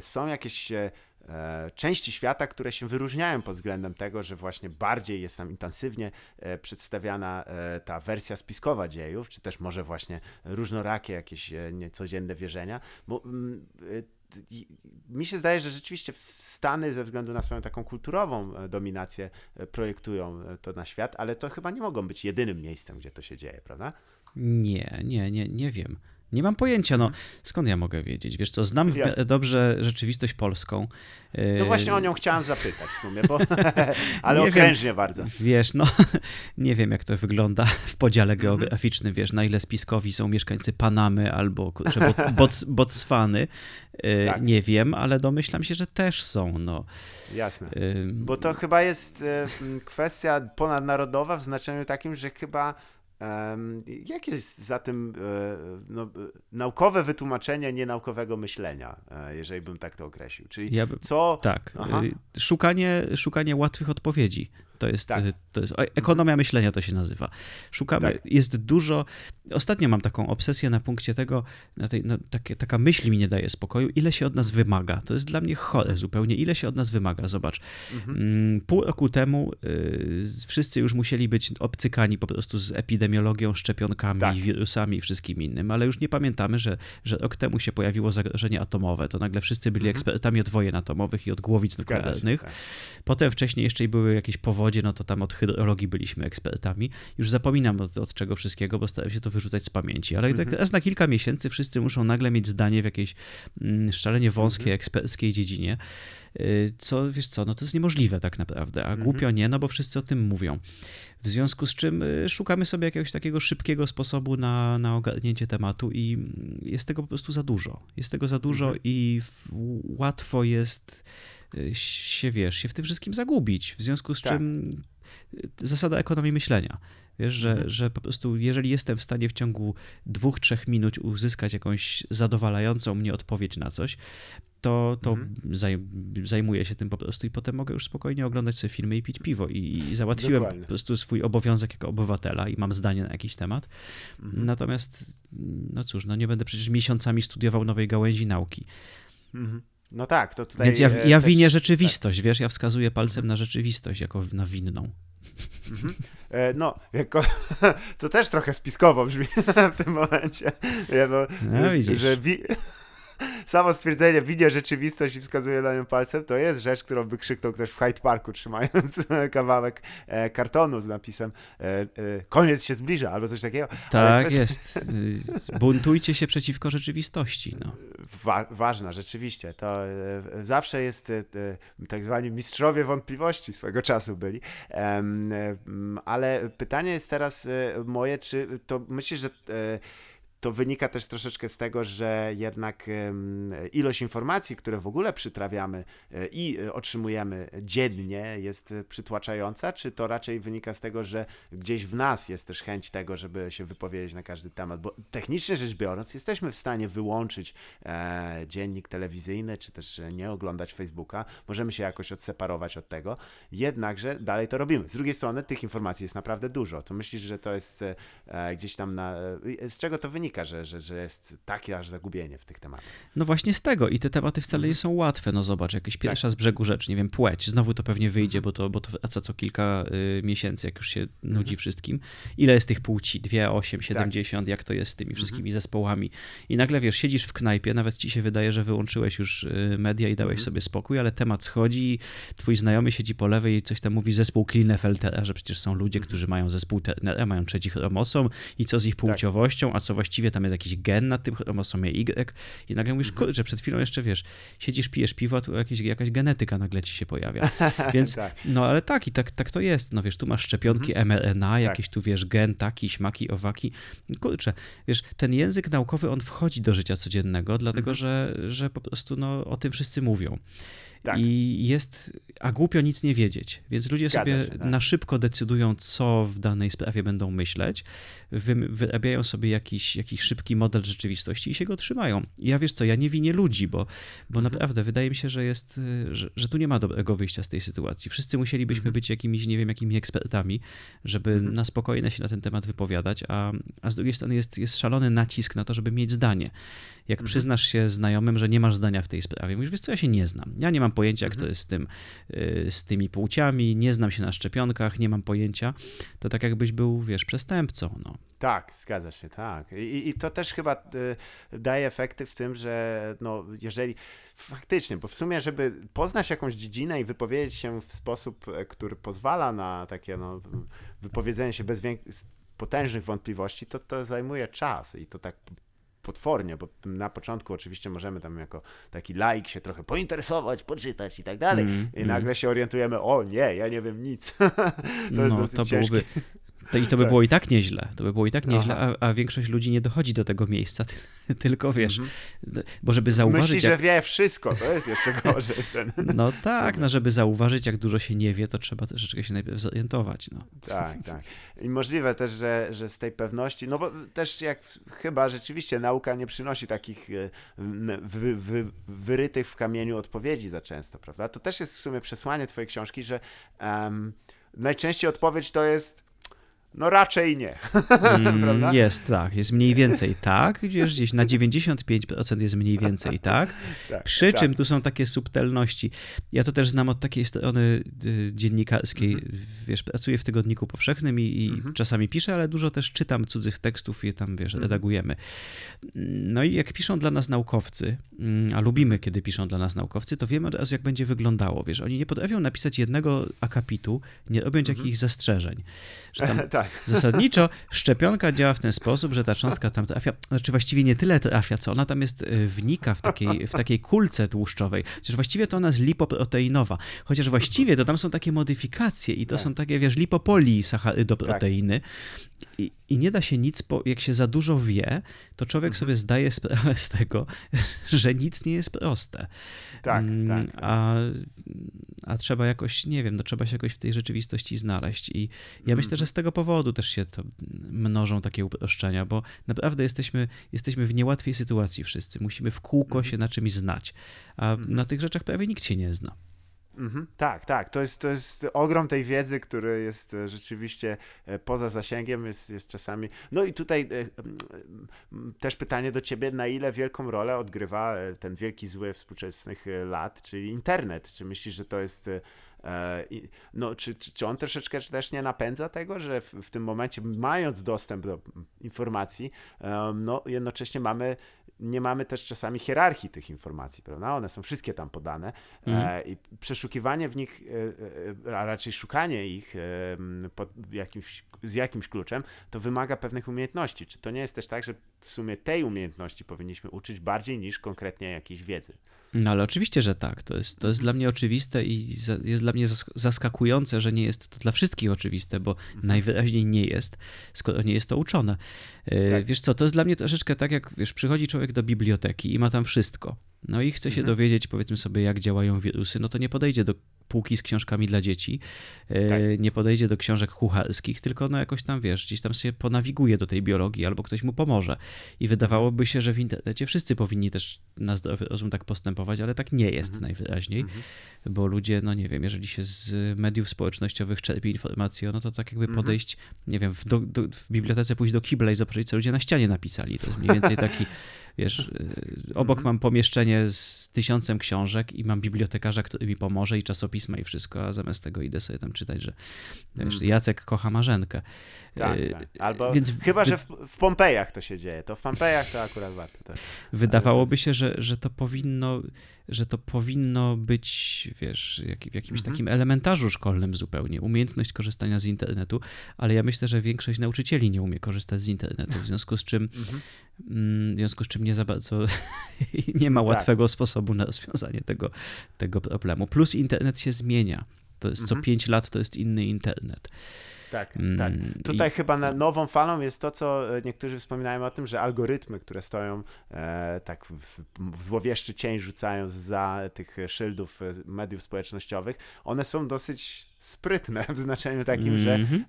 są jakieś części świata, które się wyróżniają pod względem tego, że właśnie bardziej jest tam intensywnie e, przedstawiana e, ta wersja spiskowa dziejów, czy też może właśnie różnorakie jakieś niecodzienne wierzenia, bo mm, mi się zdaje, że rzeczywiście Stany ze względu na swoją taką kulturową e, dominację e, projektują to na świat, ale to chyba nie mogą być jedynym miejscem, gdzie to się dzieje, prawda? Nie, nie, nie, nie wiem. Nie mam pojęcia, no skąd ja mogę wiedzieć? Wiesz co, znam dobrze rzeczywistość polską. No właśnie o nią chciałem zapytać w sumie, bo, ale nie okrężnie wiem, bardzo. Wiesz, no nie wiem jak to wygląda w podziale mhm. geograficznym, wiesz, na ile spiskowi są mieszkańcy Panamy albo Bots, Botswany, y, tak. nie wiem, ale domyślam się, że też są, no. Jasne, bo to chyba jest y, kwestia ponadnarodowa w znaczeniu takim, że chyba Jakie jest za tym e, no, naukowe wytłumaczenie nienaukowego myślenia, e, jeżeli bym tak to określił? Czyli ja by, co. Tak. Aha. Szukanie, szukanie łatwych odpowiedzi. To jest, tak. to jest ekonomia myślenia to się nazywa. Szukamy, tak. jest dużo. Ostatnio mam taką obsesję na punkcie tego, na tej, na, takie, taka myśl mi nie daje spokoju, ile się od nas wymaga. To jest dla mnie chore zupełnie, ile się od nas wymaga. Zobacz, mhm. Mm, pół roku temu y, wszyscy już musieli być obcykani po prostu z epidemiologią, szczepionkami, tak. wirusami i wszystkim innym, ale już nie pamiętamy, że, że rok temu się pojawiło zagrożenie atomowe. To nagle wszyscy byli mhm. ekspertami od wojen atomowych i od głowic nuklearnych. Tak. Potem wcześniej jeszcze były jakieś powody wodzie, no to tam od hydrologii byliśmy ekspertami. Już zapominam od, od czego wszystkiego, bo starałem się to wyrzucać z pamięci, ale tak mhm. raz na kilka miesięcy wszyscy muszą nagle mieć zdanie w jakiejś mm, szalenie wąskiej, mhm. eksperckiej dziedzinie. Y, co, wiesz co, no to jest niemożliwe tak naprawdę, a mhm. głupio nie, no bo wszyscy o tym mówią. W związku z czym y, szukamy sobie jakiegoś takiego szybkiego sposobu na, na ogarnięcie tematu i jest tego po prostu za dużo. Jest tego za dużo mhm. i łatwo jest się, wiesz, się w tym wszystkim zagubić. W związku z tak. czym zasada ekonomii myślenia. Wiesz, że, mhm. że po prostu jeżeli jestem w stanie w ciągu dwóch, trzech minut uzyskać jakąś zadowalającą mnie odpowiedź na coś, to, to mhm. zaj, zajmuję się tym po prostu i potem mogę już spokojnie oglądać sobie filmy i pić piwo. I, i załatwiłem Dokładnie. po prostu swój obowiązek jako obywatela i mam zdanie na jakiś temat. Mhm. Natomiast, no cóż, no nie będę przecież miesiącami studiował nowej gałęzi nauki. Mhm. No tak, to tutaj. Więc ja, ja też, winię rzeczywistość, tak. wiesz, ja wskazuję palcem na rzeczywistość jako na winną. Mhm. E, no, jako, to też trochę spiskowo brzmi w tym momencie. Ja, bo, no, widzisz. Że wi samo stwierdzenie widzę rzeczywistość i wskazuje na nią palcem, to jest rzecz, którą by krzyknął ktoś w Hyde Parku, trzymając kawałek e, kartonu z napisem e, e, koniec się zbliża, albo coś takiego. Tak kwestia... jest. Buntujcie się przeciwko rzeczywistości. No. Wa ważna, rzeczywiście. To zawsze jest tak zwani mistrzowie wątpliwości swojego czasu byli. ale pytanie jest teraz moje, czy to myślisz, że to wynika też troszeczkę z tego, że jednak ilość informacji, które w ogóle przytrawiamy e, i e, otrzymujemy dziennie jest przytłaczająca, czy to raczej wynika z tego, że gdzieś w nas jest też chęć tego, żeby się wypowiedzieć na każdy temat, bo technicznie rzecz biorąc jesteśmy w stanie wyłączyć e, dziennik telewizyjny, czy też nie oglądać Facebooka, możemy się jakoś odseparować od tego, jednakże dalej to robimy. Z drugiej strony tych informacji jest naprawdę dużo. To myślisz, że to jest gdzieś tam na... Z czego to wynika? Wynika, że, że, że jest takie aż zagubienie w tych tematach. No właśnie z tego i te tematy wcale nie mhm. są łatwe. No zobacz, jakieś tak. pierwsza tak. z brzegu rzecz, nie wiem, płeć, znowu to pewnie wyjdzie, mhm. bo to, bo to wraca co kilka y, miesięcy, jak już się nudzi mhm. wszystkim. Ile jest tych płci? 2, 8, 70, tak. jak to jest z tymi wszystkimi zespołami. I nagle wiesz, siedzisz w knajpie, nawet ci się wydaje, że wyłączyłeś już y, media i dałeś sobie spokój, ale temat schodzi, twój znajomy siedzi po lewej i coś tam mówi zespół Klinefeltera, że przecież są ludzie, którzy mają zespół mają trzeci chromosom i co z ich tak. płciowością, a co właściwie tam jest jakiś gen na tym chromosomie Y i nagle mówisz, mhm. kurczę, przed chwilą jeszcze, wiesz, siedzisz, pijesz piwo, a tu jakieś, jakaś genetyka nagle ci się pojawia. Więc, tak. no ale tak, i tak, tak to jest, no wiesz, tu masz szczepionki mhm. mRNA, tak. jakieś tu, wiesz, gen taki, śmaki, owaki. Kurczę, wiesz, ten język naukowy, on wchodzi do życia codziennego, dlatego, mhm. że, że po prostu, no, o tym wszyscy mówią. Tak. I jest, a głupio nic nie wiedzieć. Więc ludzie Zgadza sobie się, tak. na szybko decydują, co w danej sprawie będą myśleć, wy, wyrabiają sobie jakiś, jakiś szybki model rzeczywistości i się go trzymają. I ja wiesz co, ja nie winię ludzi, bo, bo mhm. naprawdę wydaje mi się, że jest, że, że tu nie ma dobrego wyjścia z tej sytuacji. Wszyscy musielibyśmy mhm. być jakimiś, nie wiem, jakimi ekspertami, żeby mhm. na spokojnie się na ten temat wypowiadać, a, a z drugiej strony jest, jest szalony nacisk na to, żeby mieć zdanie. Jak mhm. przyznasz się znajomym, że nie masz zdania w tej sprawie, mówisz, wiesz co, ja się nie znam. Ja nie mam mam pojęcia, jak to jest z, tym, y, z tymi płciami, nie znam się na szczepionkach, nie mam pojęcia, to tak jakbyś był, wiesz, przestępcą. No. Tak, zgadza się, tak. I, I, to też chyba y, daje efekty w tym, że no, jeżeli faktycznie, bo w sumie, żeby poznać jakąś dziedzinę i wypowiedzieć się w sposób, e, który pozwala na takie no, wypowiedzenie się bez potężnych wątpliwości, to to zajmuje czas i to tak potwornie, bo na początku oczywiście możemy tam jako taki laik się trochę pointeresować, poczytać i tak dalej. Mm, I mm. nagle się orientujemy, o nie, ja nie wiem nic. to no, jest dosyć to ciężkie. To, I to by tak. było i tak nieźle. To by było i tak nieźle, a, a, większość ludzi nie dochodzi do tego miejsca, tylko wiesz, -hmm. bo żeby zauważyć. Myśli, jak... że wie wszystko, to jest jeszcze gorzej. Ten... No tak, no żeby zauważyć, jak dużo się nie wie, to trzeba troszeczkę się najpierw zorientować. No. Tak, tak. I możliwe też, że, że z tej pewności, no bo też jak chyba rzeczywiście nauka nie przynosi takich e, wy, wy, wyrytych w kamieniu odpowiedzi za często, prawda? To też jest w sumie przesłanie twojej książki, że um, najczęściej odpowiedź to jest no raczej nie. Mm, jest, tak. Jest mniej więcej tak. Gdzieś, gdzieś na 95% jest mniej więcej tak. tak Przy tak. czym tu są takie subtelności. Ja to też znam od takiej strony y, dziennikarskiej. Mhm. Wiesz, pracuję w tygodniku powszechnym i, i mhm. czasami piszę, ale dużo też czytam cudzych tekstów i tam, wiesz, mhm. redagujemy. No i jak piszą dla nas naukowcy, mm, a lubimy, kiedy piszą dla nas naukowcy, to wiemy od razu, jak będzie wyglądało. Wiesz, oni nie potrafią napisać jednego akapitu, nie robiąc mhm. jakichś zastrzeżeń. Że tam tak. Zasadniczo szczepionka działa w ten sposób, że ta cząstka tam trafia, znaczy właściwie nie tyle trafia, co ona tam jest, y, wnika w takiej, w takiej kulce tłuszczowej. Chociaż właściwie to ona jest lipoproteinowa. Chociaż właściwie to tam są takie modyfikacje i to tak. są takie, wiesz, lipopolisacharydoproteiny. I, I nie da się nic, po, jak się za dużo wie, to człowiek mhm. sobie zdaje sprawę z tego, że nic nie jest proste. Tak, tak. tak. A, a trzeba jakoś, nie wiem, no trzeba się jakoś w tej rzeczywistości znaleźć. I ja myślę, że z tego powodu też się to mnożą takie uproszczenia, bo naprawdę jesteśmy, jesteśmy w niełatwej sytuacji wszyscy. Musimy w kółko mhm. się na czymś znać, a mhm. na tych rzeczach prawie nikt się nie zna. Mhm, tak, tak. To jest, to jest ogrom tej wiedzy, który jest e, rzeczywiście e, poza zasięgiem, jest, jest czasami. No i tutaj e, też pytanie do ciebie, na ile wielką rolę odgrywa ten wielki zły współczesnych lat, czyli internet? Czy myślisz, że to jest no, czy, czy on troszeczkę też nie napędza tego, że w, w tym momencie, mając dostęp do informacji, no, jednocześnie mamy nie mamy też czasami hierarchii tych informacji, prawda? One są wszystkie tam podane e, i przeszukiwanie w nich, e, e, a raczej szukanie ich jakimś, z jakimś kluczem, to wymaga pewnych umiejętności. Czy to nie jest też tak, że w sumie tej umiejętności powinniśmy uczyć bardziej niż konkretnie jakiejś wiedzy? No ale oczywiście, że tak. To jest, to jest dla mnie oczywiste i jest dla mnie zaskakujące, że nie jest to dla wszystkich oczywiste, bo mhm. najwyraźniej nie jest, skoro nie jest to uczone. E, tak. Wiesz co, to jest dla mnie troszeczkę tak, jak wiesz, przychodzi człowiek do biblioteki i ma tam wszystko. No i chce się mhm. dowiedzieć, powiedzmy sobie, jak działają wirusy, no to nie podejdzie do półki z książkami dla dzieci, e, tak. nie podejdzie do książek kucharskich, tylko no jakoś tam, wiesz, gdzieś tam się ponawiguje do tej biologii albo ktoś mu pomoże. I wydawałoby się, że w internecie wszyscy powinni też na zdrowy rozum tak postępować, ale tak nie jest mhm. najwyraźniej, mhm. bo ludzie, no nie wiem, jeżeli się z mediów społecznościowych czerpie informacje, no to tak jakby mhm. podejść, nie wiem, w, do, do, w bibliotece pójść do kibla i zobaczyć, co ludzie na ścianie napisali. To jest mniej więcej taki Wiesz, y, obok mhm. mam pomieszczenie z tysiącem książek i mam bibliotekarza, który mi pomoże i czasopisma i wszystko, a zamiast tego idę sobie tam czytać, że wiesz, mhm. Jacek kocha Marzenkę. Tak, y, tak. Albo Więc chyba, że w, w, Pompejach to się dzieje. To w Pompejach to akurat warto. Tak. Wydawałoby się, że, że to powinno że to powinno być, wiesz, jak, w jakimś mhm. takim elementarzu szkolnym zupełnie, umiejętność korzystania z internetu, ale ja myślę, że większość nauczycieli nie umie korzystać z internetu, w związku z czym, mhm. Mm, w związku z czym nie za bardzo, nie ma tak. łatwego tak. sposobu na rozwiązanie tego, tego problemu. Plus internet się zmienia. To jest co mhm. pięć lat to jest inny internet. Tak, mm, tak. Tutaj i... chyba na nową falą jest to, co e, niektórzy wspominają o tym, że algorytmy, które stoją e, tak w, w złowieszczy cień rzucają za tych szyldów e, mediów społecznościowych, one są dosyć sprytne w znaczeniu takim, mm -hmm. że mhm.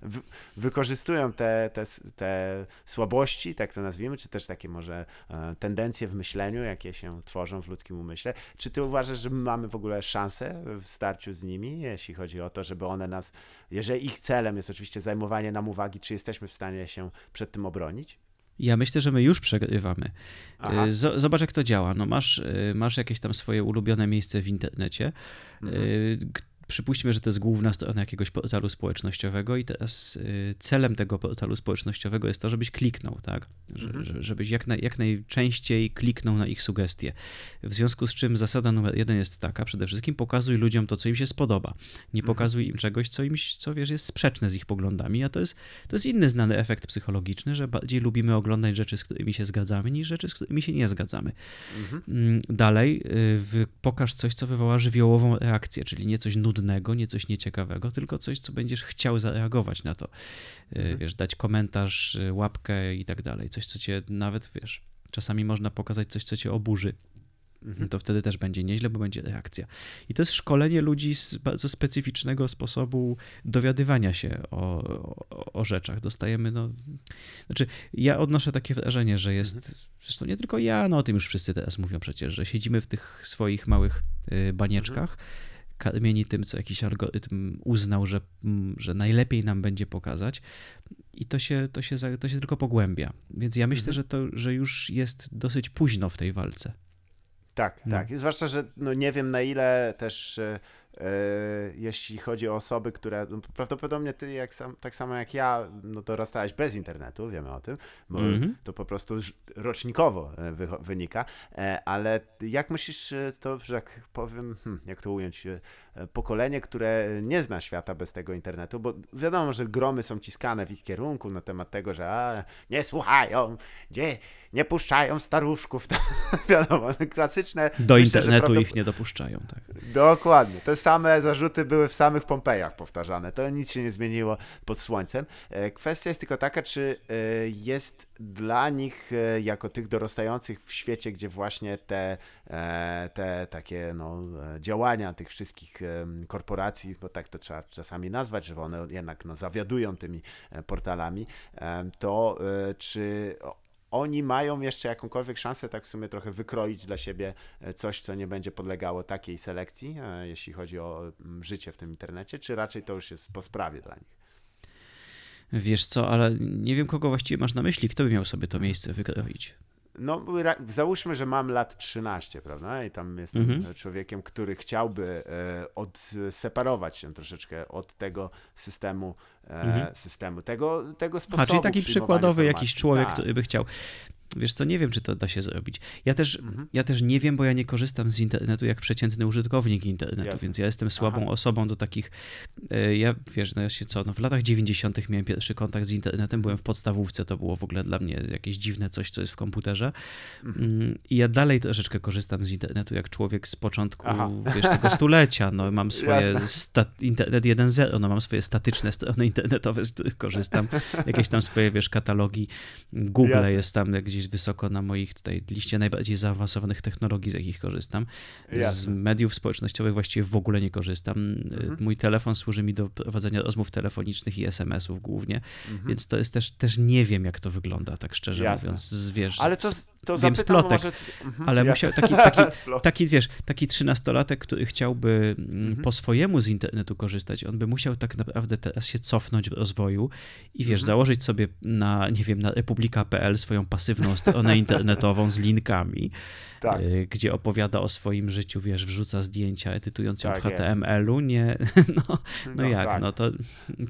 wykorzystują te, te, te słabości, tak to nazwijmy, czy też takie może e, tendencje w myśleniu, jakie się tworzą w ludzkim umyśle. Czy ty uważasz, że mamy w ogóle szansę w starciu z nimi, jeśli chodzi o to, żeby one nas, jeżeli ich celem jest oczywiście zajmowanie nam uwagi, czy jesteśmy w stanie się przed tym obronić? Ja myślę, że my już przegrywamy. Aha. Zobacz, jak to działa. No masz, masz jakieś tam swoje ulubione miejsce w internecie, mhm przypuśćmy, że to jest główna strona jakiegoś portalu społecznościowego i teraz y, celem tego portalu społecznościowego jest to, żebyś kliknął, tak? Mhm. Żebyś jak, naj, jak najczęściej kliknął na ich sugestie. W związku z czym zasada numer jeden jest taka, przede wszystkim pokazuj ludziom to, co im się spodoba. Nie mhm. pokazuj im czegoś, co im, co wiesz, jest sprzeczne z ich poglądami, a to jest, to jest inny znany efekt psychologiczny, że bardziej lubimy oglądać rzeczy, z którymi się zgadzamy, niż rzeczy, z którymi się nie zgadzamy. Mhm. Mm, dalej, y, pokaż coś, co wywoła żywiołową reakcję, czyli nie coś nudnego, nudnego, nie coś nieciekawego, tylko coś, co będziesz chciał zareagować na to. Y, mhm. Wiesz, dać komentarz, y, łapkę i tak dalej. Coś, co cię nawet, wiesz, czasami można pokazać coś, co cię oburzy. Mhm. To wtedy też będzie nieźle, bo będzie reakcja. I to jest szkolenie ludzi z bardzo specyficznego sposobu dowiadywania się o, o, o rzeczach. Dostajemy, no. Znaczy, ja odnoszę takie wrażenie, że jest. Mhm. Zresztą nie tylko ja, no o tym już wszyscy teraz mówią przecież, że siedzimy w tych swoich małych y, banieczkach. Mhm karmieni tym, co jakiś algorytm uznał, że, mm, że najlepiej nam będzie pokazać. I to się, to się, to się tylko pogłębia. Więc ja myślę, mhm. że, to, że już jest dosyć późno w tej walce. Tak, no. tak. I zwłaszcza, że no nie wiem na ile też E, jeśli chodzi o osoby, które no, prawdopodobnie ty jak sam, tak samo jak ja, no dorastałeś bez internetu, wiemy o tym, bo mm -hmm. to po prostu rocznikowo e, wy, wynika, e, ale jak myślisz, to, że jak powiem, hmm, jak to ująć, pokolenie, które nie zna świata bez tego internetu, bo wiadomo, że gromy są ciskane w ich kierunku na temat tego, że a, nie słuchają, gdzie nie puszczają staruszków, to, wiadomo, no, klasyczne. Do myślę, internetu ich nie dopuszczają, tak. Dokładnie. Te same zarzuty były w samych Pompejach powtarzane. To nic się nie zmieniło pod słońcem. E, kwestia jest tylko taka, czy e, jest dla nich, e, jako tych dorastających w świecie, gdzie właśnie te, te takie no, działania tych wszystkich korporacji, bo tak to trzeba czasami nazwać, że one jednak no, zawiadują tymi portalami, to czy oni mają jeszcze jakąkolwiek szansę tak w sumie trochę wykroić dla siebie e, coś, co nie będzie podlegało takiej selekcji, e, jeśli chodzi o życie w tym internecie, czy raczej to już jest po sprawie dla nich? Wiesz co, ale nie wiem, kogo właściwie masz na myśli, kto by miał sobie to miejsce wykroić no załóżmy, że mam lat 13, prawda? I tam jestem mhm. człowiekiem, który chciałby e, odseparować się troszeczkę od tego systemu, e, mhm. systemu, tego, tego sposobu. A czyli taki przykładowy jakiś człowiek, tak. który by chciał. Wiesz co, nie wiem, czy to da się zrobić. Ja też, mhm. ja też nie wiem, bo ja nie korzystam z internetu jak przeciętny użytkownik internetu, Jasne. więc ja jestem słabą Aha. osobą do takich, e, ja wiesz, no ja się co, no w latach 90. miałem pierwszy kontakt z internetem, byłem w podstawówce, to było w ogóle dla mnie jakieś dziwne coś, co jest w komputerze mhm. Mm, i ja dalej troszeczkę korzystam z internetu jak człowiek z początku, Aha. wiesz, tego stulecia, no mam swoje, stat, internet 1.0, no mam swoje statyczne strony internetowe, z których korzystam, jakieś tam swoje, wiesz, katalogi, Google Jasne. jest tam gdzieś gdzieś wysoko na moich tutaj liście najbardziej zaawansowanych technologii, z jakich korzystam. Jasne. Z mediów społecznościowych właściwie w ogóle nie korzystam. Mhm. Mój telefon służy mi do prowadzenia rozmów telefonicznych i SMS-ów głównie, mhm. więc to jest też, też nie wiem, jak to wygląda, tak szczerze Jasne. mówiąc, zwierz. Ale to, to wiem z plotek, może... mhm. ale musiał taki, taki, taki, wiesz, taki trzynastolatek, który chciałby mm, mhm. po swojemu z internetu korzystać, on by musiał tak naprawdę teraz się cofnąć w rozwoju i wiesz, mhm. założyć sobie na, nie wiem, na republika.pl swoją pasywną stronę internetową z linkami, tak. Y, gdzie opowiada o swoim życiu, wiesz, wrzuca zdjęcia, edytując ją tak w HTML-u, nie, no, no, no jak, tak. no to,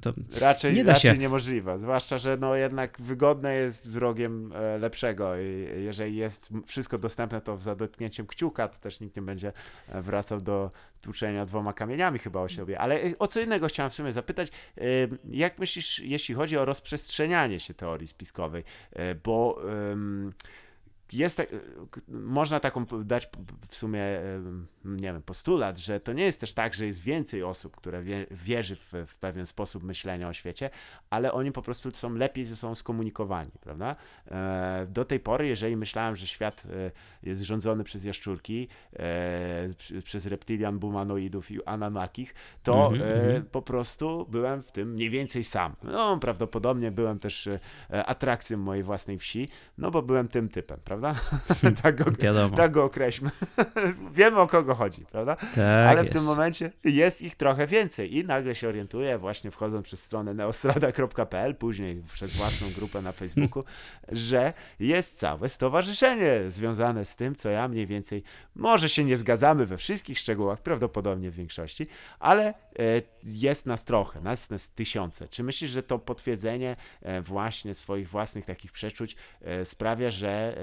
to raczej, nie da raczej się... niemożliwe, zwłaszcza, że no jednak wygodne jest wrogiem e, lepszego i jeżeli jest wszystko dostępne, to za dotknięciem kciuka to też nikt nie będzie e, wracał do tłuczenia dwoma kamieniami chyba o siebie, ale e, o co innego chciałem w sumie zapytać, jak myślisz, jeśli chodzi o rozprzestrzenianie się teorii spiskowej, bo jest, e, można taką dać w sumie, e, nie wiem, postulat, że to nie jest też tak, że jest więcej osób, które wie, wierzy w, w, pewien sposób myślenia o świecie, ale oni po prostu są lepiej ze sobą skomunikowani, prawda? E, do tej pory, jeżeli myślałem, że świat jest rządzony przez jaszczurki, przez reptilian, bumanoidów i ananakich, to mm -hmm. po prostu byłem w tym mniej więcej sam. No, prawdopodobnie byłem też atrakcją mojej własnej wsi, no bo byłem tym typem, prawda? Prawda? tak, go, tak go określmy. Wiemy o kogo chodzi, prawda? Tak Ale w jest. tym momencie jest ich trochę więcej i nagle się orientuję, właśnie wchodząc przez stronę neostrada.pl, później przez własną grupę na Facebooku, że jest całe stowarzyszenie związane z tym, co ja mniej więcej, może się nie zgadzamy we wszystkich szczegółach, prawdopodobnie w większości, ale e, jest nas trochę, nas, nas tysiące. Czy myślisz, że to potwierdzenie e, właśnie swoich własnych takich przeczuć e, sprawia, że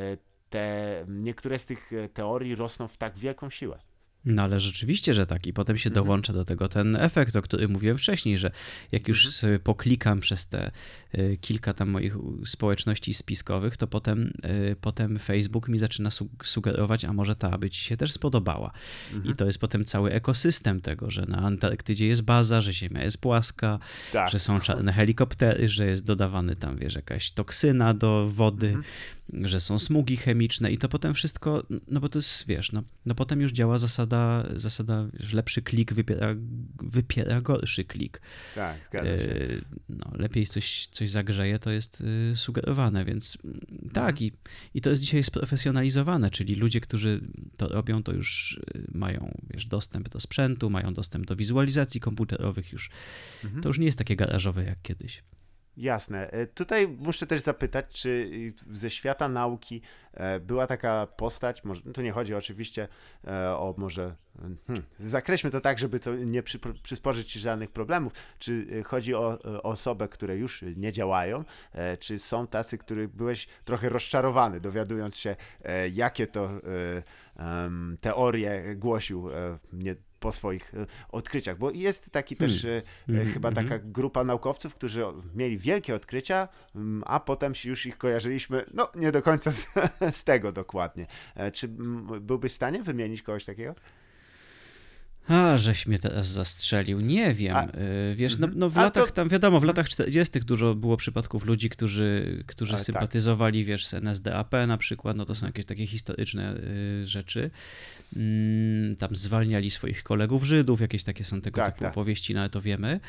te niektóre z tych teorii rosną w tak wielką siłę? No ale rzeczywiście, że tak. I potem się mhm. dołącza do tego ten efekt, o którym mówiłem wcześniej, że jak już mhm. sobie poklikam przez te y, kilka tam moich społeczności spiskowych, to potem, y, potem Facebook mi zaczyna sugerować, a może ta by ci się też spodobała. Mhm. I to jest potem cały ekosystem tego, że na Antarktydzie jest baza, że Ziemia jest płaska, tak. że są czarne helikoptery, że jest dodawany tam, wiesz, jakaś toksyna do wody, mhm. że są smugi chemiczne i to potem wszystko, no bo to jest, wiesz, no, no potem już działa zasada zasada, zasada że lepszy klik wypiera, wypiera gorszy klik. Tak, zgadza się. E, no, lepiej coś, coś zagrzeje, to jest y, sugerowane, więc mm, tak mhm. i, i to jest dzisiaj sprofesjonalizowane, czyli ludzie, którzy to robią, to już y, mają wiesz, dostęp do sprzętu, mają dostęp do wizualizacji komputerowych już. Mhm. To już nie jest takie garażowe jak kiedyś. Jasne. E, tutaj muszę też zapytać, czy ze świata nauki e, była taka postać, może, to nie chodzi oczywiście e, o może, hmm, zakreślmy to tak, żeby to nie przy, przysporzyć żadnych problemów, czy chodzi o, o osoby, które już nie działają, czy są tacy, których byłeś trochę rozczarowany, dowiadując się, jakie to teorie głosił nie, po swoich e, odkryciach, bo jest taki hmm. też mm. chyba taka mm. grupa naukowców, którzy mieli wielkie odkrycia, mm, a potem już ich kojarzyliśmy, no nie do końca z, z tego dokładnie. Czy byłbyś w stanie wymienić kogoś takiego? A, żeś mnie teraz zastrzelił. Nie wiem. A, Wiesz, no, mhm. no w latach to... tam, wiadomo, w latach 40. dużo było przypadków ludzi, którzy, którzy tak. sympatyzowali, tak. wiesz, z NSDAP na przykład, no to są jakieś takie historyczne y, rzeczy. Mm, tam zwalniali swoich kolegów Żydów, jakieś takie są tego tak, typu tak. opowieści, no ale to wiemy.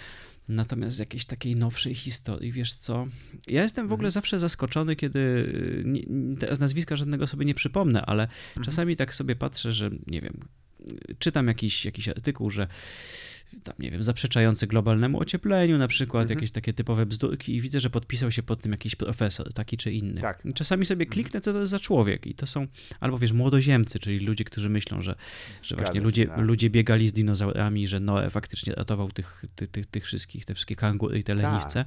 Natomiast z jakiejś takiej nowszej historii, wiesz co? Ja jestem w ogóle mhm. zawsze zaskoczony, kiedy nie, teraz nazwiska żadnego sobie nie przypomnę, ale mhm. czasami tak sobie patrzę, że nie wiem, czytam jakiś, jakiś artykuł, że tam, nie wiem, zaprzeczający globalnemu ociepleniu, na przykład mhm. jakieś takie typowe bzdurki i widzę, że podpisał się pod tym jakiś profesor, taki czy inny. Tak. Czasami sobie mhm. kliknę, co to jest za człowiek i to są albo, wiesz, młodoziemcy, czyli ludzie, którzy myślą, że, że właśnie ludzie, tak. ludzie biegali z dinozaurami, że Noe faktycznie ratował tych, tych, tych, tych wszystkich, te wszystkie kangury i te tak. leniwce.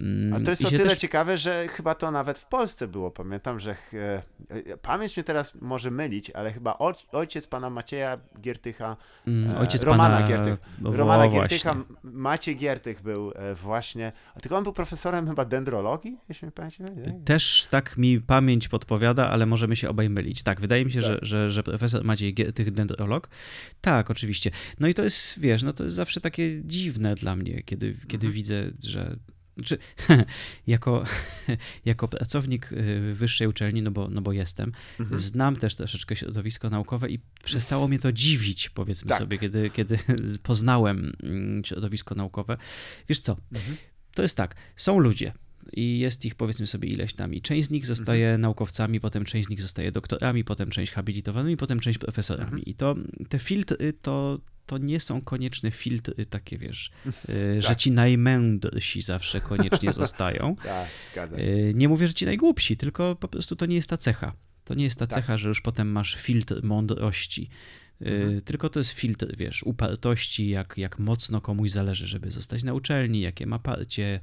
Mm, A to jest o tyle też... ciekawe, że chyba to nawet w Polsce było. Pamiętam, że e, e, pamięć mnie teraz może mylić, ale chyba ojciec pana Macieja Giertycha, mm, ojciec Romana pana... Giertycha, no, Romana no, Giertycha, Maciej Giertych był e, właśnie, a tylko on był profesorem chyba dendrologii, jeśli mi pamięć Też tak mi pamięć podpowiada, ale możemy się obaj mylić. Tak, wydaje mi się, tak. że, że, że profesor Maciej Giertych, dendrolog. Tak, oczywiście. No i to jest, wiesz, no to jest zawsze takie dziwne dla mnie, kiedy, kiedy mhm. widzę, że znaczy, jako, jako pracownik y, wyższej uczelni, no bo, no bo jestem, mhm. znam też troszeczkę środowisko naukowe i przestało mnie to dziwić, powiedzmy tak. sobie, kiedy, kiedy poznałem mm, środowisko naukowe. Wiesz co, mhm. to jest tak, są ludzie, i jest ich powiedzmy sobie ileś tam i część z nich zostaje mhm. naukowcami, potem część z nich zostaje doktorami, potem część habilitowanymi, potem część profesorami. Mhm. I to te filtry to to nie są konieczne filtry takie, wiesz, y, że tak. ci najmędrsi zawsze koniecznie zostają. tak, zgadza się. Y, nie mówię, że ci najgłupsi, tylko po prostu to nie jest ta cecha. To nie jest ta tak. cecha, że już potem masz filtr mądrości. Mhm. Y, tylko to jest filtr, wiesz, upartości, jak, jak mocno komuś zależy, żeby zostać na uczelni, jakie ma parcie,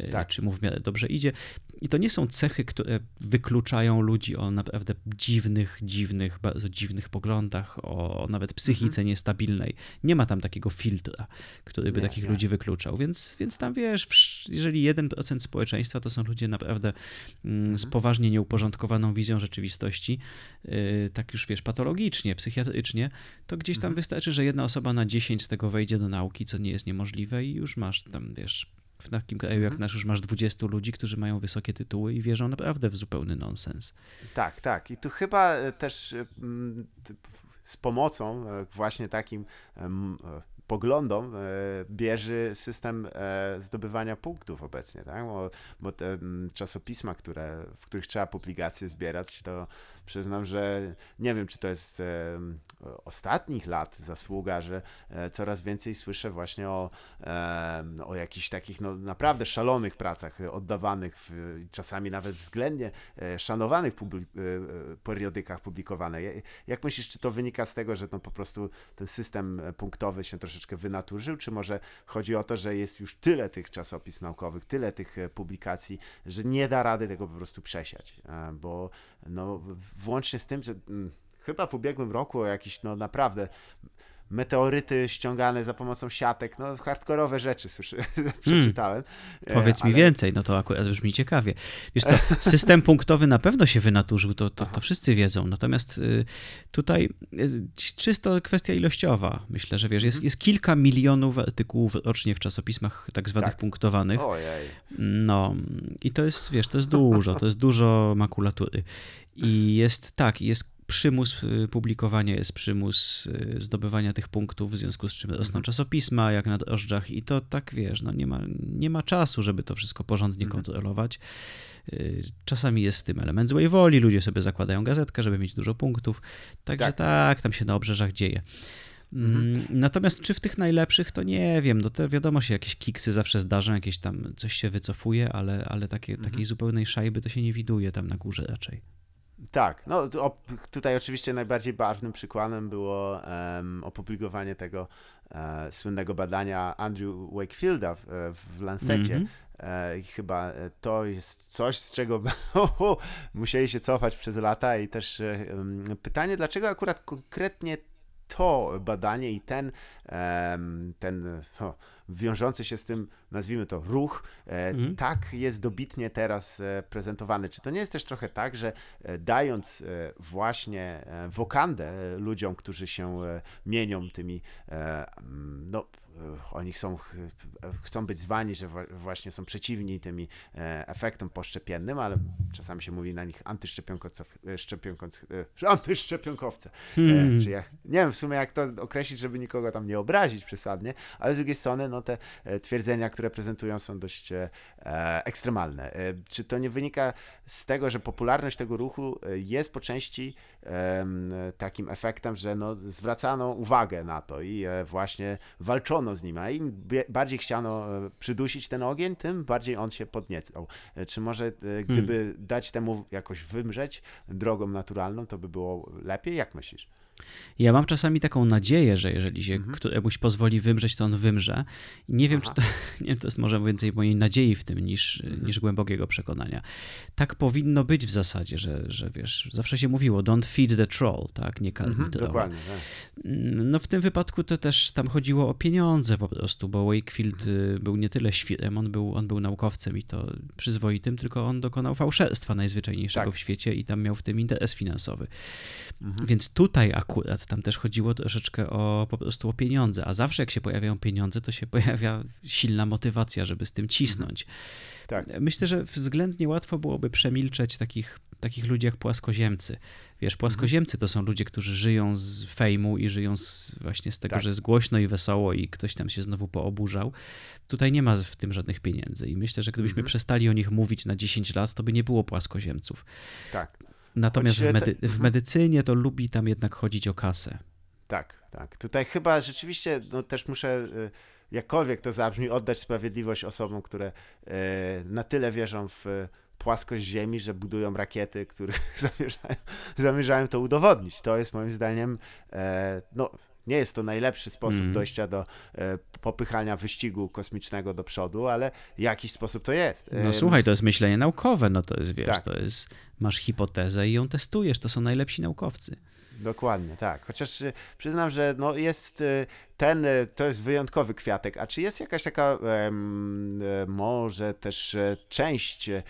y, tak. czy mu w miarę dobrze idzie. I to nie są cechy, które wykluczają ludzi o naprawdę dziwnych, dziwnych, bardzo dziwnych poglądach, o nawet psychice mhm. niestabilnej. Nie ma tam takiego filtra, który by nie, takich nie. ludzi wykluczał. Więc, więc tam wiesz, jeżeli 1% społeczeństwa to są ludzie naprawdę mm, mhm. z poważnie nieuporządkowaną wizją rzeczywistości, y, tak już wiesz, patologicznie, psychiatrycznie, to gdzieś tam mhm. wystarczy, że jedna osoba na 10 z tego wejdzie do nauki, co nie jest niemożliwe i już masz tam, wiesz, w takim kraju jak mhm. nasz już masz 20 ludzi, którzy mają wysokie tytuły i wierzą naprawdę w zupełny nonsens. Tak, tak. I tu chyba e, też e, z pomocą e, właśnie takim poglądom bierze system zdobywania punktów obecnie, tak? Bo, bo te czasopisma, które, w których trzeba publikacje zbierać, to przyznam, że nie wiem, czy to jest ostatnich lat zasługa, że e, coraz więcej słyszę właśnie o, o jakichś takich no, naprawdę szalonych pracach oddawanych, w, czasami nawet względnie e, szanowanych publi e, periodykach publikowanych. Jak myślisz, czy to wynika z tego, że no, po prostu ten system punktowy się troszeczkę wynaturzył, czy może chodzi o to, że jest już tyle tych czasopism naukowych, tyle tych publikacji, że nie da rady tego po prostu przesiać, bo no, włącznie z tym, że hmm, chyba w ubiegłym roku jakiś, no naprawdę meteoryty ściągane za pomocą siatek, no hardkorowe rzeczy słyszy, przeczytałem. Hmm. Powiedz ale... mi więcej, no to akurat już mi ciekawie. Wiesz co, system punktowy na pewno się wynaturzył, to, to, to wszyscy wiedzą, natomiast y, tutaj y, czysto kwestia ilościowa. Myślę, że wiesz, jest, mhm. jest kilka milionów artykułów rocznie w czasopismach tak zwanych tak. punktowanych. Ojej. No i to jest, wiesz, to jest dużo, to jest dużo makulatury. I jest tak, jest przymus y, publikowania, jest przymus y, zdobywania tych punktów, w związku z czym rosną mhm. czasopisma, jak na drożdżach i to tak, wiesz, no nie ma, nie ma czasu, żeby to wszystko porządnie mhm. kontrolować. Y, czasami jest w tym element złej woli, ludzie sobie zakładają gazetkę, żeby mieć dużo punktów, także tak, tak tam się na obrzeżach dzieje. Mhm. Mm, natomiast czy w tych najlepszych, to nie wiem. No to wiadomo się, jakieś kiksy zawsze zdarzą, jakieś tam coś się wycofuje, ale, ale takie, mhm. takiej zupełnej szajby to się nie widuje tam na górze raczej. Tak, no tutaj oczywiście najbardziej barwnym przykładem było um, opublikowanie tego e, słynnego badania Andrew Wakefielda w, w Lancecie. Mm -hmm. E, chyba to jest coś, z czego musieli się cofać przez lata i też e, pytanie, dlaczego akurat konkretnie to badanie i ten, ten wiążący się z tym, nazwijmy to, ruch, e, mhm. tak jest dobitnie teraz e, prezentowany. Czy to nie jest też trochę tak, że e, dając właśnie wokandę ludziom, którzy się mienią tymi, no, oni są, chcą być zwani, że właśnie są przeciwni tymi efektom poszczepiennym, ale czasami się mówi na nich antyszczepionkowce. Hmm. Czy ja, nie wiem w sumie jak to określić, żeby nikogo tam nie obrazić przesadnie, ale z drugiej strony no te twierdzenia, które prezentują są dość e, ekstremalne. E, czy to nie wynika z tego, że popularność tego ruchu jest po części takim efektem, że no zwracano uwagę na to i właśnie walczono z nim, a im bardziej chciano przydusić ten ogień, tym bardziej on się podniecał. Czy może gdyby hmm. dać temu jakoś wymrzeć drogą naturalną, to by było lepiej? Jak myślisz? Ja mam czasami taką nadzieję, że jeżeli się mhm. któremuś pozwoli wymrzeć, to on wymrze. I nie wiem, Aha. czy to, nie wiem, to jest może więcej mojej nadziei w tym niż, mhm. niż głębokiego przekonania. Tak powinno być w zasadzie, że, że wiesz, zawsze się mówiło don't feed the troll, tak, nie karmi mhm, Dokładnie. Tak. No w tym wypadku to też tam chodziło o pieniądze po prostu, bo Wakefield y, był nie tyle świrem, on był, on był naukowcem i to przyzwoitym, tylko on dokonał fałszerstwa najzwyczajniejszego tak. w świecie i tam miał w tym interes finansowy. Mhm. Więc tutaj akurat tam też chodziło troszeczkę o po prostu o pieniądze, a zawsze jak się pojawiają pieniądze, to się pojawia silna motywacja, żeby z tym cisnąć. Tak. Myślę, że względnie łatwo byłoby przemilczeć takich, takich ludzi jak płaskoziemcy. Wiesz, płaskoziemcy to są ludzie, którzy żyją z fejmu i żyją z, właśnie z tego, tak. że jest głośno i wesoło i ktoś tam się znowu pooburzał. Tutaj nie ma w tym żadnych pieniędzy i myślę, że gdybyśmy mhm. przestali o nich mówić na 10 lat, to by nie było płaskoziemców. Tak. Natomiast w, medy w mhm. medycynie to lubi tam jednak chodzić o kasę. Tak, tak. Tutaj chyba rzeczywiście no, też muszę, y, jakkolwiek to zabrzmi, oddać sprawiedliwość osobom, które y, na tyle wierzą w płaskość Ziemi, że budują rakiety, które zamierzają, zamierzają to udowodnić. To jest moim zdaniem, e, no, nie jest to najlepszy sposób mm. dojścia do e, popychania wyścigu kosmicznego do przodu, ale jakiś sposób to jest. No słuchaj, to jest myślenie naukowe, no to jest, wiesz, tak. to jest, masz hipotezę i ją testujesz, to są najlepsi naukowcy. Dokładnie, tak. Chociaż y, przyznam, że no jest y, ten, y, to jest wyjątkowy kwiatek. A czy jest jakaś taka może też e, część e,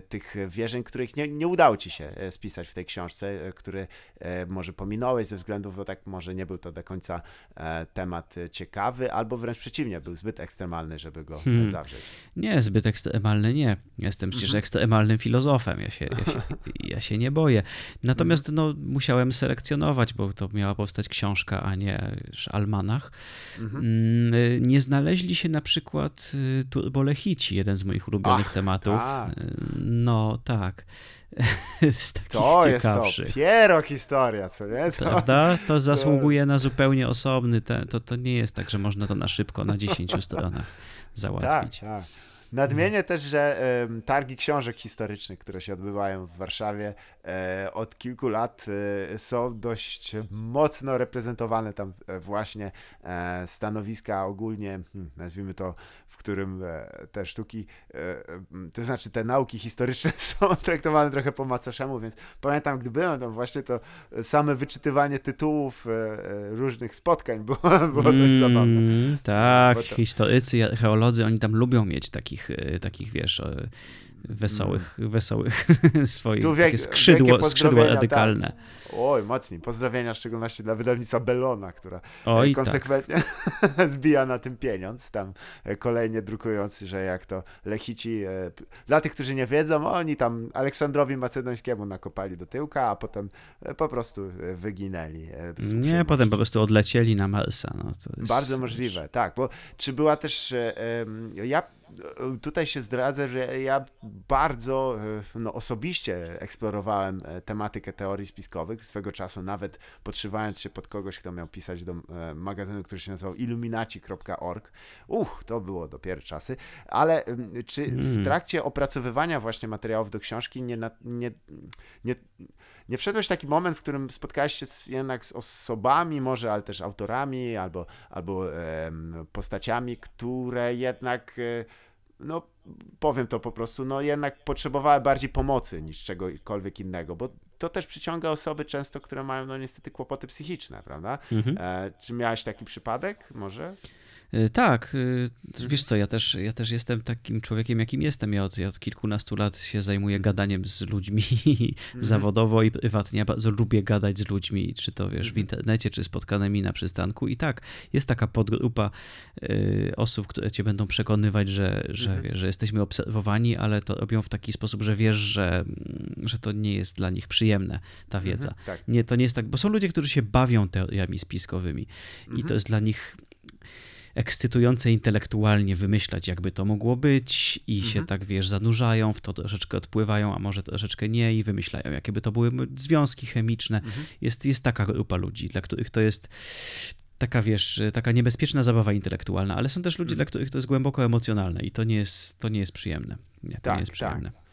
tych wierzeń, których nie, nie udało ci się e, spisać w tej książce, który może pominąłeś ze względów, bo tak może nie był to do końca temat ciekawy, albo wręcz przeciwnie, był zbyt ekstremalny, żeby go hmm. zawrzeć? Nie, zbyt ekstremalny nie. Jestem przecież mhm. ekstremalnym filozofem. Ja się, ja się ja się nie boję. Natomiast no, musiałem selekcjonować, bo to miała powstać książka, a nie almanach. Mhm. Mm, nie znaleźli się na przykład y, Turbolechici, jeden z moich ulubionych Ach, tematów. Tak. No tak. z to ciekawszych. jest dopiero historia, co nie? To, Prawda? To zasługuje na zupełnie osobny, te, to, to nie jest tak, że można to na szybko na 10 stronach załatwić. Tak, tak. Nadmienię też, że y, targi książek historycznych, które się odbywają w Warszawie y, od kilku lat y, są dość mocno reprezentowane tam e, właśnie e, stanowiska ogólnie, hmm, nazwijmy to, w którym te sztuki, to znaczy te nauki historyczne są traktowane trochę po macoszemu, więc pamiętam, gdy byłem tam właśnie, to same wyczytywanie tytułów różnych spotkań było, było dość mm, zabawne. Tak, to... historycy, archeolodzy, oni tam lubią mieć takich e, takich wiesz, wesołych, mm. wesołych swoich, tu wiek, skrzydło, skrzydło radykalne. Tak. Oj, mocniej. Pozdrowienia w szczególności dla wydawnictwa Bellona, która Oj, tak. konsekwentnie tak. zbija na tym pieniądz, tam e, kolejnie drukując, że jak to Lechici, e, dla tych, którzy nie wiedzą, oni tam Aleksandrowi Macedońskiemu nakopali do tyłka, a potem po prostu wyginęli. Nie, potem po prostu odlecieli na Marsa. No, jest... Bardzo możliwe, tak, bo czy była też, ja tutaj się zdradzę, że ja bardzo e, no, osobiście eksplorowałem e, tematykę teorii spiskowych swego czasu, nawet podszywając się pod kogoś, kto miał pisać do e, magazynu, który się nazywał illuminaci.org. Uch, to było dopiero czasy, ale czy w hmm. trakcie opracowywania właśnie materiałów do książki nie, nie, nie nie wszedłeś w taki moment, w którym spotkałeś się z, jednak z osobami, może, ale też autorami albo, albo e, postaciami, które jednak, e, no powiem to po prostu, no jednak potrzebowały bardziej pomocy niż czegokolwiek innego, bo to też przyciąga osoby często, które mają no niestety kłopoty psychiczne, prawda? Mhm. E, czy miałeś taki przypadek może? Y, tak, y, wiesz co, ja też, ja też jestem takim człowiekiem, jakim jestem. Ja od, ja od kilkunastu lat się zajmuję gadaniem z ludźmi mhm. zawodowo i prywatnie. Ja bardzo lubię gadać z ludźmi, czy to wiesz, w mhm. internecie, czy spotkanymi na przystanku. I tak, jest taka podgrupa y, osób, które cię będą przekonywać, że, że, mhm. wiesz, że jesteśmy obserwowani, ale to robią w taki sposób, że wiesz, że, że to nie jest dla nich przyjemne, ta wiedza. tak. Nie, to nie jest tak, bo są ludzie, którzy się bawią teoriami spiskowymi i to jest dla nich ekscytujące intelektualnie wymyślać, jakby to mogło być i mhm. się tak, wiesz, zanurzają w to, troszeczkę odpływają, a może troszeczkę nie i wymyślają, jakie by to były związki chemiczne. Mhm. Jest, jest taka grupa ludzi, dla których to jest taka, wiesz, taka niebezpieczna zabawa intelektualna, ale są też ludzie, mhm. dla których to jest głęboko emocjonalne i to nie jest, to nie jest przyjemne. Nie, to tak, nie jest przyjemne. Tak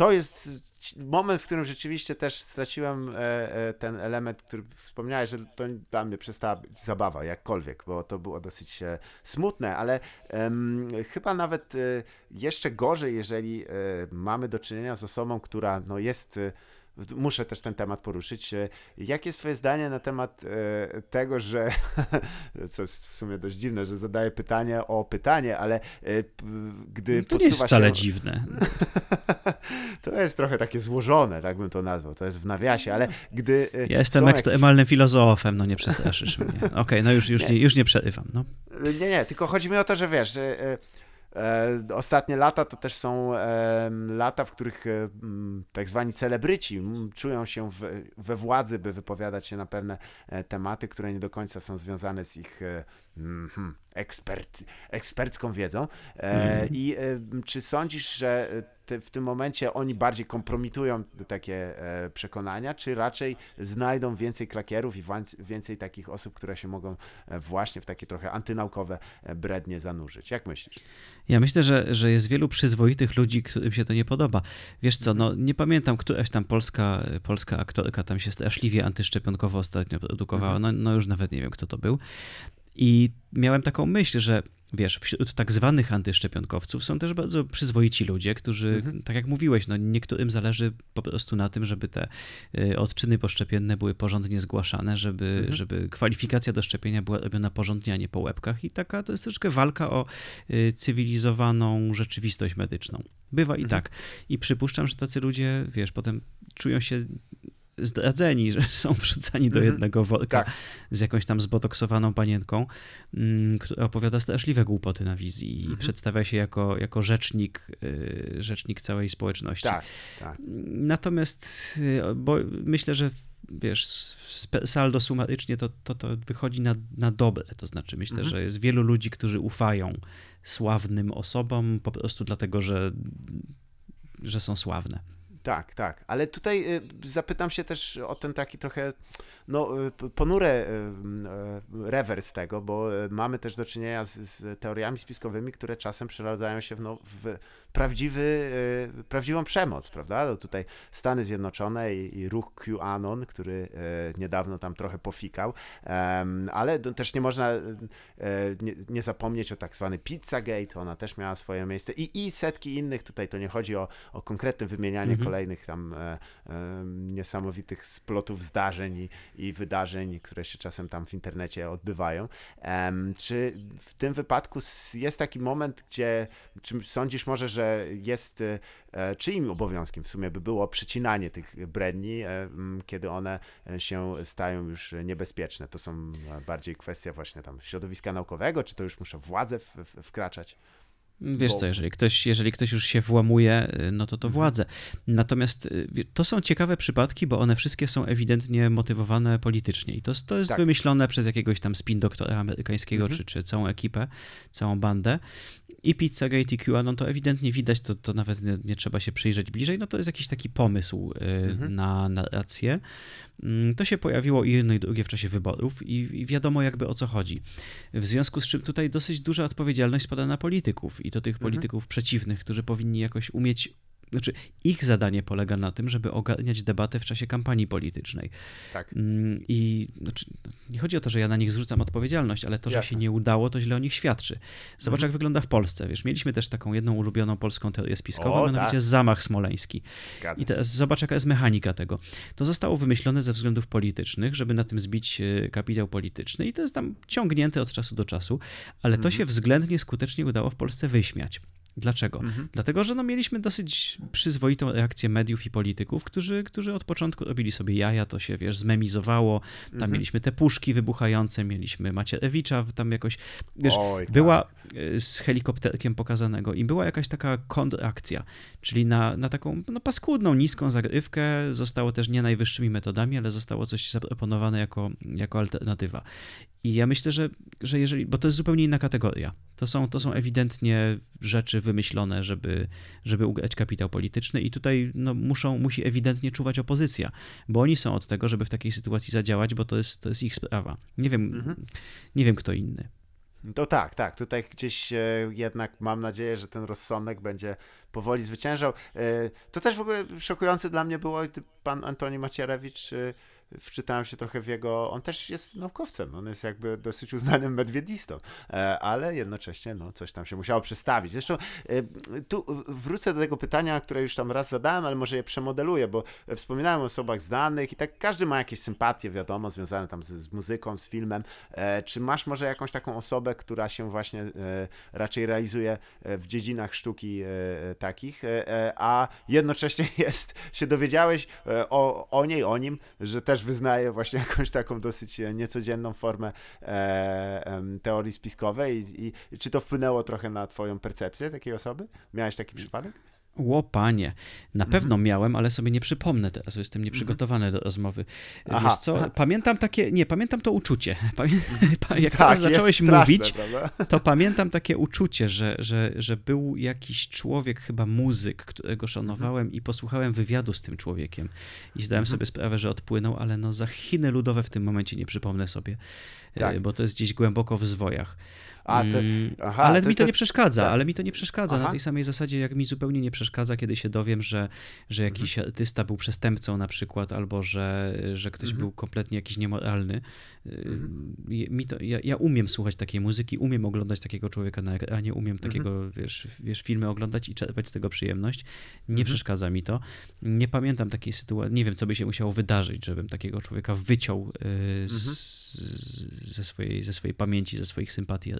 to jest moment, w którym rzeczywiście też straciłem e, e, ten element, który wspomniałeś, że to dla mnie przestała być zabawa, jakkolwiek, bo to było dosyć e, smutne, ale chyba nawet jeszcze gorzej, jeżeli mamy do czynienia z osobą, która no, jest muszę też ten temat poruszyć. E, jakie jest Twoje zdanie na temat e, tego, że, co jest w sumie dość dziwne, że zadaję pytanie o pytanie, ale e, gdy no to jest wcale się... dziwne. to jest trochę takie złożone, tak bym to nazwał, to jest w nawiasie, ale gdy... Ja jestem ekstremalnym jakieś... filozofem, no nie przestraszysz mnie. Okej, okay, no już, już, nie. nie, już nie przerywam. No. Nie, nie, tylko chodzi mi o to, że wiesz, że ostatnie lata to też są e, lata, w których e, tak zwani celebryci czują się we władzy, by wypowiadać się na pewne tematy, które nie do końca są związane z ich mm, ekspert, ekspercką wiedzą. Mm. I czy sądzisz, że w tym momencie oni bardziej kompromitują takie e, przekonania, czy raczej znajdą więcej krakierów i więcej takich osób, które się mogą e, właśnie w takie trochę antynaukowe e, brednie zanurzyć? Jak myślisz? Ja myślę, że, że jest wielu przyzwoitych ludzi, którym się to nie podoba. Wiesz co, no nie pamiętam, któraś tam polska, polska aktorka tam się straszliwie antyszczepionkowo ostatnio produkowała, mhm. no, no już nawet nie wiem, kto to był. I miałem taką myśl, że wiesz, wśród tak zwanych antyszczepionkowców są też bardzo przyzwoici ludzie, którzy, mhm. tak jak mówiłeś, no niektórym zależy po prostu na tym, żeby te y, odczyny poszczepienne były porządnie zgłaszane, żeby, mhm. żeby kwalifikacja do szczepienia była robiona porządnie, a nie po łebkach. I taka to jest troszeczkę walka o y, cywilizowaną rzeczywistość medyczną. Bywa i mhm. tak. I przypuszczam, że tacy ludzie, wiesz, potem czują się zdradzeni, że są wrzucani do mhm. jednego worka tak. z jakąś tam zbotoksowaną panienką, mm, która opowiada straszliwe głupoty na wizji i mhm. przedstawia się jako, jako rzecznik, y, rzecznik całej społeczności. Tak, tak. Natomiast y, bo myślę, że wiesz, saldo sumarycznie to, to, to wychodzi na, na dobre. To znaczy, myślę, mhm. że jest wielu ludzi, którzy ufają sławnym osobom po prostu dlatego, że, że są sławne. Tak, tak, ale tutaj y, zapytam się też o ten taki trochę no, y, ponure y, rewers tego, bo mamy też do czynienia z, z teoriami spiskowymi, które czasem przeradzają się w, no, w prawdziwy, prawdziwą przemoc, prawda? No tutaj Stany Zjednoczone i, i ruch QAnon, który niedawno tam trochę pofikał, ale też nie można nie, nie zapomnieć o tak zwany Pizzagate, ona też miała swoje miejsce i, i setki innych, tutaj to nie chodzi o, o konkretne wymienianie mhm. Kolejnych tam niesamowitych splotów zdarzeń i, i wydarzeń, które się czasem tam w internecie odbywają. Czy w tym wypadku jest taki moment, gdzie, czy sądzisz może, że jest e, czyim obowiązkiem w sumie by było przycinanie tych bredni, e, kiedy one e, się stają już niebezpieczne. To są bardziej kwestia właśnie tam środowiska naukowego, czy to już muszę władze wkraczać? Wiesz co, jeżeli ktoś, jeżeli ktoś już się włamuje, y, no to to mhm. władze. Natomiast y, to są ciekawe przypadki, bo one wszystkie są ewidentnie motywowane politycznie. I to, to jest tak. wymyślone przez jakiegoś tam spin doktora amerykańskiego, mhm. czy, czy całą ekipę, całą bandę. I Pizzagate i QAnon to ewidentnie widać, to, to nawet nie, nie, trzeba się przyjrzeć bliżej. No to jest jakiś taki pomysł y, mhm. na narrację. Mm, to się pojawiło i jedno i drugie w czasie wyborów i, i wiadomo jakby o co chodzi. W związku z czym tutaj dosyć duża odpowiedzialność spada na polityków i to tych mhm. polityków przeciwnych, którzy powinni jakoś umieć znaczy ich zadanie polega na tym, żeby ogarniać debatę w czasie kampanii politycznej. Tak. Mm, I znaczy, nie chodzi o to, że ja na nich zrzucam odpowiedzialność, ale to, że Jasne. się nie udało, to źle o nich świadczy. Zobacz, mhm. jak wygląda w Polsce. Wiesz, mieliśmy też taką jedną ulubioną polską teorię spiskową, o, mianowicie tak. zamach smoleński. Zgadza I teraz zobacz, jaka jest mechanika tego. To zostało wymyślone ze względów politycznych, żeby na tym zbić e, kapitał polityczny i to jest tam ciągnięte od czasu do czasu, ale mhm. to się względnie skutecznie udało w Polsce wyśmiać. Dlaczego? Mhm. Dlatego, że no mieliśmy dosyć przyzwoitą reakcję mediów i polityków, którzy, którzy od początku robili sobie jaja, to się, wiesz, zmemizowało, tam mhm. mieliśmy te puszki wybuchające, mieliśmy Macierewicza tam jakoś, wiesz, Oj, była tak. E, z helikopterkiem pokazanego i była jakaś taka kontrakcja, czyli na, na taką no, paskudną, niską zagrywkę zostało też nie najwyższymi metodami, ale zostało coś zaproponowane jako, jako alternatywa. I ja myślę, że, że jeżeli, bo to jest zupełnie inna kategoria. To są, to są ewidentnie rzeczy wymyślone, żeby, żeby ugrać kapitał polityczny i tutaj no, muszą, musi ewidentnie czuwać opozycja, bo oni są od tego, żeby w takiej sytuacji zadziałać, bo to jest, to jest ich sprawa. Nie wiem, mhm. nie wiem kto inny. To tak, tak. Tutaj gdzieś e, jednak mam nadzieję, że ten rozsądek będzie powoli zwyciężał. E, to też w ogóle szokujące dla mnie było, pan Antoni Macierewicz e, wczytałem się trochę w jego, on też jest naukowcem, on jest jakby dosyć uznanym medwiedistą, e, ale jednocześnie no, coś tam się musiało przestawić. Zresztą e, tu wrócę do tego pytania, które już tam raz zadałem, ale może je przemodeluję, bo wspominałem o osobach znanych i tak każdy ma jakieś sympatie, wiadomo, związane tam z, z muzyką, z filmem. E, czy masz może jakąś taką osobę, która się właśnie raczej realizuje w dziedzinach sztuki takich, a jednocześnie jest, się dowiedziałeś o, o niej, o nim, że też wyznaje właśnie jakąś taką dosyć e, niecodzienną formę e, teorii spiskowej I, i, czy to wpłynęło trochę na twoją percepcję takiej osoby? Miałeś taki przypadek? Łopanie. Na mhm. pewno miałem, ale sobie nie przypomnę teraz, jestem nieprzygotowany mhm. do rozmowy. Aha. Wiesz co, pamiętam takie, nie, pamiętam to uczucie. Pamię... Jak tak, zacząłeś straszne, mówić, prawda? to pamiętam takie uczucie, że, że, że był jakiś człowiek, chyba muzyk, którego szanowałem mhm. i posłuchałem wywiadu z tym człowiekiem i zdałem mhm. sobie sprawę, że odpłynął, ale no za Chiny ludowe w tym momencie nie przypomnę sobie, e, tak. bo to jest gdzieś głęboko w zwojach. A, te, mm, aha, ale mi to nie przeszkadza, tak. ale mi to nie przeszkadza aha. na tej samej zasadzie, jak mi zupełnie nie przeszkadza, kiedy się dowiem, że, że jakiś mhm. artysta był przestępcą na przykład, albo że, że ktoś mhm. był kompletnie jakiś niemoralny. Mhm. Mi to, ja, ja umiem słuchać takiej muzyki, umiem oglądać takiego człowieka na ekranie, umiem mhm. takiego, wiesz, wiesz, filmy oglądać i czerpać z tego przyjemność. Nie mhm. przeszkadza mi to. Nie pamiętam takiej sytuacji, nie wiem, co by się musiało wydarzyć, żebym takiego człowieka wyciął y, z, ze, swojej, ze swojej pamięci, ze swoich sympatii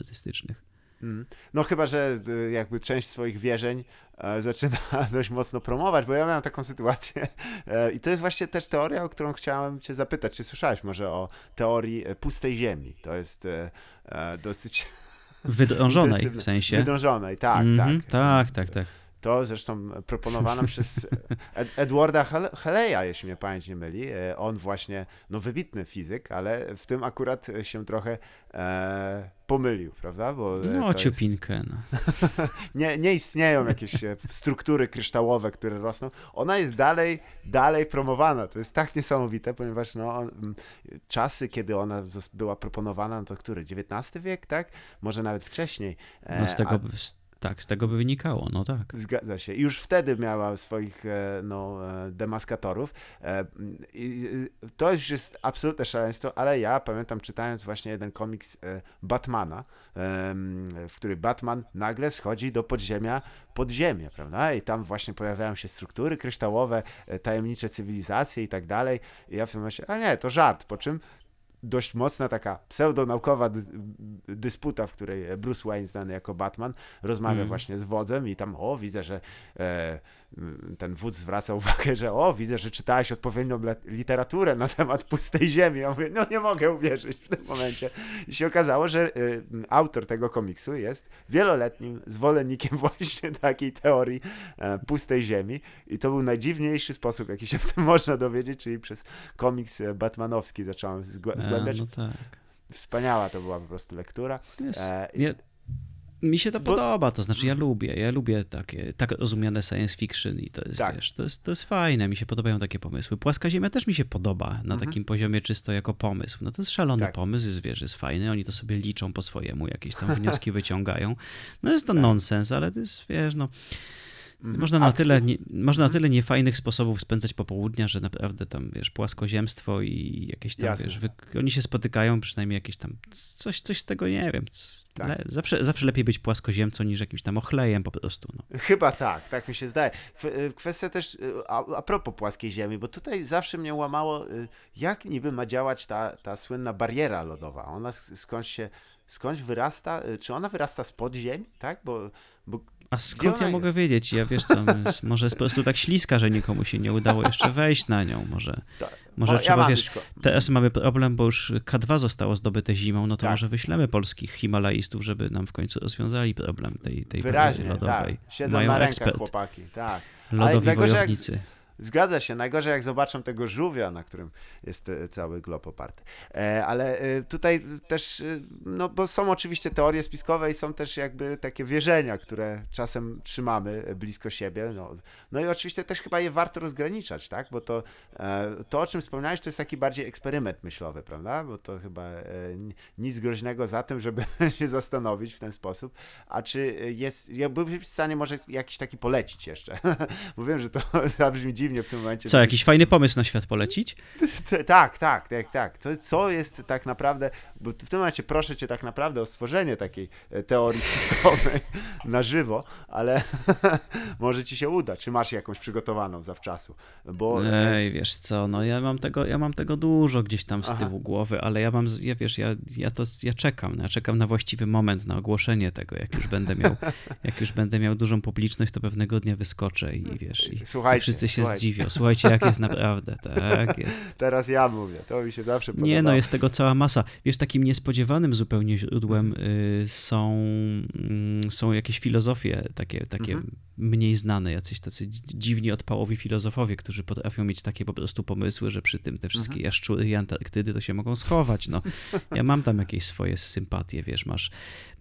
Mm. No chyba, że y, jakby część swoich wierzeń e, zaczyna dość mocno promować, bo ja miałem taką sytuację e, i to jest właśnie też teoria, o którą chciałem cię zapytać, czy słyszałeś może o teorii e, pustej ziemi? To jest dosyć... Wydążonej w sensie. Wydążonej, tak, mm -hmm, tak. Tak, tak, tak. To zresztą proponowana przez Ed Edwarda Haleya, jeśli mnie pamięć nie myli. On właśnie, no wybitny fizyk, ale w tym akurat się trochę e, pomylił, prawda? Bo, e, no, ciupinkę. Jest... No. nie, nie istnieją jakieś e, struktury kryształowe, które rosną. Ona jest dalej, dalej promowana. To jest tak niesamowite, ponieważ no, czasy, kiedy ona była proponowana, no to który? XIX wiek, tak? Może nawet wcześniej. No z tego, A tak, z tego by wynikało, no tak. Zgadza się. Już wtedy miała swoich e, no, e, demaskatorów. E, to już jest absolutne szaleństwo, ale ja pamiętam czytając właśnie jeden komiks Batmana, w który Batman nagle schodzi do podziemia, podziemia, prawda? I tam właśnie pojawiają się struktury kryształowe, tajemnicze cywilizacje i tak dalej. I ja w tym momencie, a nie, to żart, po czym dość mocna taka pseudonaukowa dysputa, w której Bruce Wayne, znany jako Batman, rozmawia mm. właśnie z wodzem i tam, o, widzę, że e, ten wódz zwraca uwagę, że o, widzę, że czytałeś odpowiednią literaturę na temat pustej ziemi. Ja mówię, no nie mogę uwierzyć w tym momencie. I się okazało, że y, autor tego komiksu jest wieloletnim zwolennikiem właśnie takiej teorii e, pustej ziemi i to był najdziwniejszy sposób, jaki się w tym można dowiedzieć, czyli przez komiks e, batmanowski zacząłem zgłębiać. A, no tak. Wspaniała to była po prostu lektura. Jest, e, mi się to Bo... podoba, to znaczy ja mhm. lubię, ja lubię takie, tak rozumiane science fiction i to jest, tak. wiesz, to jest, to jest fajne, mi się podobają takie pomysły. Płaska Ziemia też mi się podoba na mhm. takim poziomie czysto jako pomysł. No to jest szalony tak. pomysł, jest, wiesz, jest fajny, oni to sobie liczą po swojemu, jakieś tam wnioski wyciągają. No jest to tak. nonsens, ale to jest, wiesz, no. Można na, tyle, nie, można na mhm. tyle niefajnych sposobów spędzać popołudnia, że naprawdę tam, wiesz, płaskoziemstwo i jakieś tam, Jasne. wiesz, wy, oni się spotykają, przynajmniej jakieś tam, coś, coś z tego, nie wiem, tak. le, zawsze, zawsze lepiej być płaskoziemcą niż jakimś tam ochlejem po prostu. No. Chyba tak, tak mi się zdaje. Y, kwestia też, y, a, a propos płaskiej ziemi, bo tutaj zawsze mnie łamało, y, jak niby ma działać ta, ta słynna bariera lodowa. Ona skądś się, skądś wyrasta, czy ona wyrasta z podziemi, tak? Bo, bo a skąd ja jest? mogę wiedzieć? Ja wiesz co, może jest po prostu tak śliska, że nikomu się nie udało jeszcze wejść na nią. Może, tak. może o, trzeba, ja wiesz, teraz mamy problem, bo już K2 zostało zdobyte zimą, no to tak. może wyślemy polskich himalaistów, żeby nam w końcu rozwiązali problem tej, tej Wyraźnie, lodowej. Tak. Siedzą Mają na rękach ekspert. chłopaki, tak. Lodowi wojownicy. Jak Zgadza się. Najgorzej jak zobaczą tego żółwia, na którym jest e, cały glob oparty. E, ale e, tutaj też, no bo są oczywiście teorie spiskowe i są też jakby takie wierzenia, które czasem trzymamy blisko siebie. No, no i oczywiście też chyba je warto rozgraniczać, tak? Bo to, to, o czym wspomniałeś, to jest taki bardziej eksperyment myślowy, prawda? Bo to chyba nic groźnego za tym, żeby się zastanowić w ten sposób. A czy jest, ja byłbym w stanie może jakiś taki polecić jeszcze, bo wiem, że to zabrzmi dziwnie, w tym momencie. Co, jakiś fajny pomysł na świat polecić? tak, tak, tak, tak. Co, co jest tak naprawdę, bo w tym momencie proszę cię tak naprawdę o stworzenie takiej e, teorii spiskowej na żywo, ale może ci się uda. Czy masz jakąś przygotowaną zawczasu? Bo... E, Ej, wiesz co, no ja mam tego, ja mam tego dużo gdzieś tam z Aha. tyłu głowy, ale ja mam, ja wiesz, ja, ja to, ja czekam, no, ja czekam na właściwy moment, na ogłoszenie tego, jak już będę miał, jak już będę miał dużą publiczność, to pewnego dnia wyskoczę i wiesz, i, słuchajcie, i wszyscy się słuchajcie dziwią. Słuchajcie, jak jest naprawdę. Tak jest. Teraz ja mówię, to mi się zawsze podoba. Nie, no jest tego cała masa. Wiesz, takim niespodziewanym zupełnie źródłem y, są, y, są jakieś filozofie takie, takie mhm. mniej znane, jacyś tacy dziwni odpałowi filozofowie, którzy potrafią mieć takie po prostu pomysły, że przy tym te wszystkie mhm. jaszczury i Antarktydy to się mogą schować. No, ja mam tam jakieś swoje sympatie, wiesz, masz,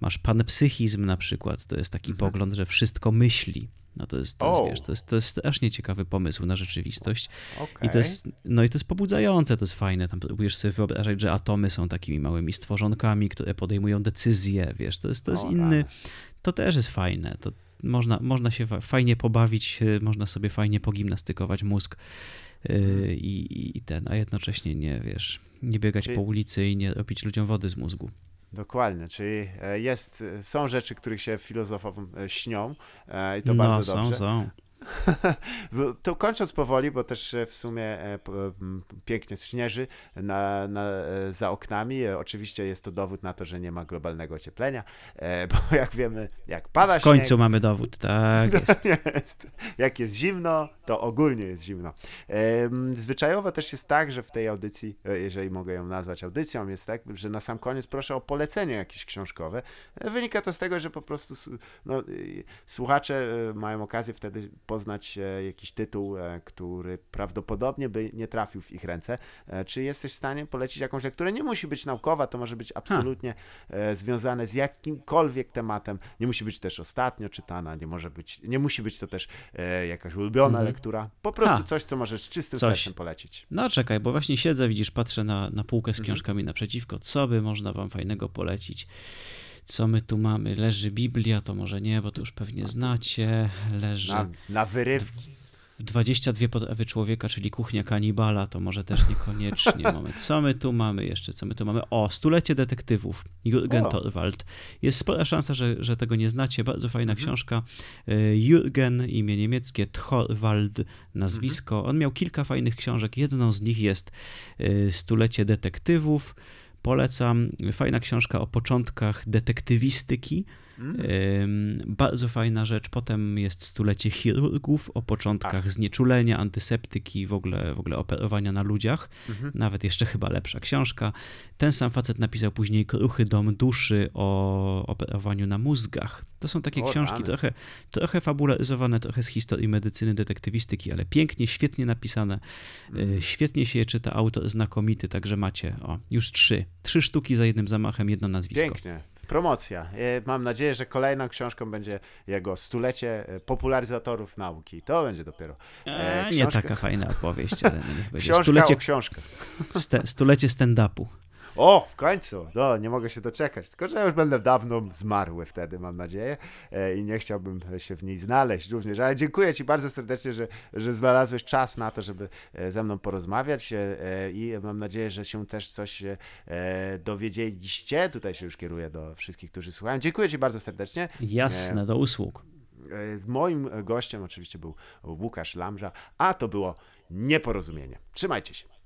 masz panpsychizm na przykład, to jest taki mhm. pogląd, że wszystko myśli. No to jest, to jest, wiesz, to jest, to jest strasznie ciekawy pomysł na rzeczywistość. Okay. I to jest, no i to jest pobudzające, to jest fajne. Tam próbujesz sobie wyobrażać, że atomy są takimi małymi stworzonkami, które podejmują decyzje, wiesz, to jest, to jest inny, to też jest fajne. To można, można się fajnie pobawić, e, można sobie fajnie pogimnastykować mózg yy, i, i ten, a jednocześnie nie, wiesz, nie biegać Czyli... po ulicy i nie robić ludziom wody z mózgu. Dokładnie, czyli e, jest, są rzeczy, których się filozofom e, śnią e, i to no, bardzo są, dobrze. Są. to kończąc powoli, bo też w sumie pięknie śnieży na, na, za oknami. Oczywiście jest to dowód na to, że nie ma globalnego ocieplenia, bo jak wiemy, jak pada W końcu śnieg, mamy dowód, tak jest. jest. Jak jest zimno, to ogólnie jest zimno. Zwyczajowo też jest tak, że w tej audycji, jeżeli mogę ją nazwać audycją, jest tak, że na sam koniec proszę o polecenie jakieś książkowe. Wynika to z tego, że po prostu no, słuchacze mają okazję wtedy poznać e, jakiś tytuł, e, który prawdopodobnie by nie trafił w ich ręce. E, czy jesteś w stanie polecić jakąś lekturę? Nie musi być naukowa, to może być absolutnie ha. związane z jakimkolwiek tematem. Nie musi być też ostatnio czytana, nie może być, nie musi być to też jakaś ulubiona mhm. lektura. Po prostu ha. coś, co możesz z czystym coś. sercem polecić. No czekaj, bo właśnie siedzę, widzisz, patrzę na, na półkę z mhm. książkami mhm. naprzeciwko. Co by można wam fajnego polecić? Co my tu mamy? Leży Biblia, to może nie, bo to już pewnie znacie. Leży. Na, na wyrywki. 22 potrawy człowieka, czyli kuchnia kanibala, to może też niekoniecznie. Mamy. Co my tu mamy jeszcze? Co my tu mamy? O, stulecie detektywów. Jürgen Torwald. Jest spora szansa, że, że tego nie znacie. Bardzo fajna mhm. książka. E, Jürgen, imię niemieckie, Torwald, nazwisko. Mhm. On miał kilka fajnych książek. Jedną z nich jest e, Stulecie detektywów. Polecam. Fajna książka o początkach detektywistyki. Mm. Bardzo fajna rzecz. Potem jest stulecie chirurgów o początkach Ach. znieczulenia, antyseptyki, w ogóle, w ogóle operowania na ludziach. Mhm. Nawet jeszcze chyba lepsza książka. Ten sam facet napisał później Kruchy Dom Duszy o operowaniu na mózgach. To są takie o, książki trochę, trochę fabularyzowane, trochę z historii medycyny, detektywistyki, ale pięknie, świetnie napisane. Mm. Świetnie się je czyta, autor znakomity, także macie o, już trzy. Trzy sztuki za jednym zamachem, jedno nazwisko. Pięknie. Promocja. E, mam nadzieję, że kolejną książką będzie jego stulecie e, popularyzatorów nauki. To będzie dopiero. E, książka... Nie taka fajna opowieść, ale no niech będzie. Książka stulecie. Ste, stulecie stand-upu. O, w końcu! No, nie mogę się doczekać. Tylko, że ja już będę dawno zmarły wtedy, mam nadzieję. E, I nie chciałbym się w niej znaleźć również. Ale dziękuję Ci bardzo serdecznie, że, że znalazłeś czas na to, żeby e, ze mną porozmawiać. E, I mam nadzieję, że się też coś dowiedzieliście. Tutaj się już kieruję do wszystkich, którzy słuchają. Dziękuję Ci bardzo serdecznie. Jasne, do usług. Moim gościem oczywiście był Łukasz Lamża, a to było nieporozumienie. Trzymajcie się.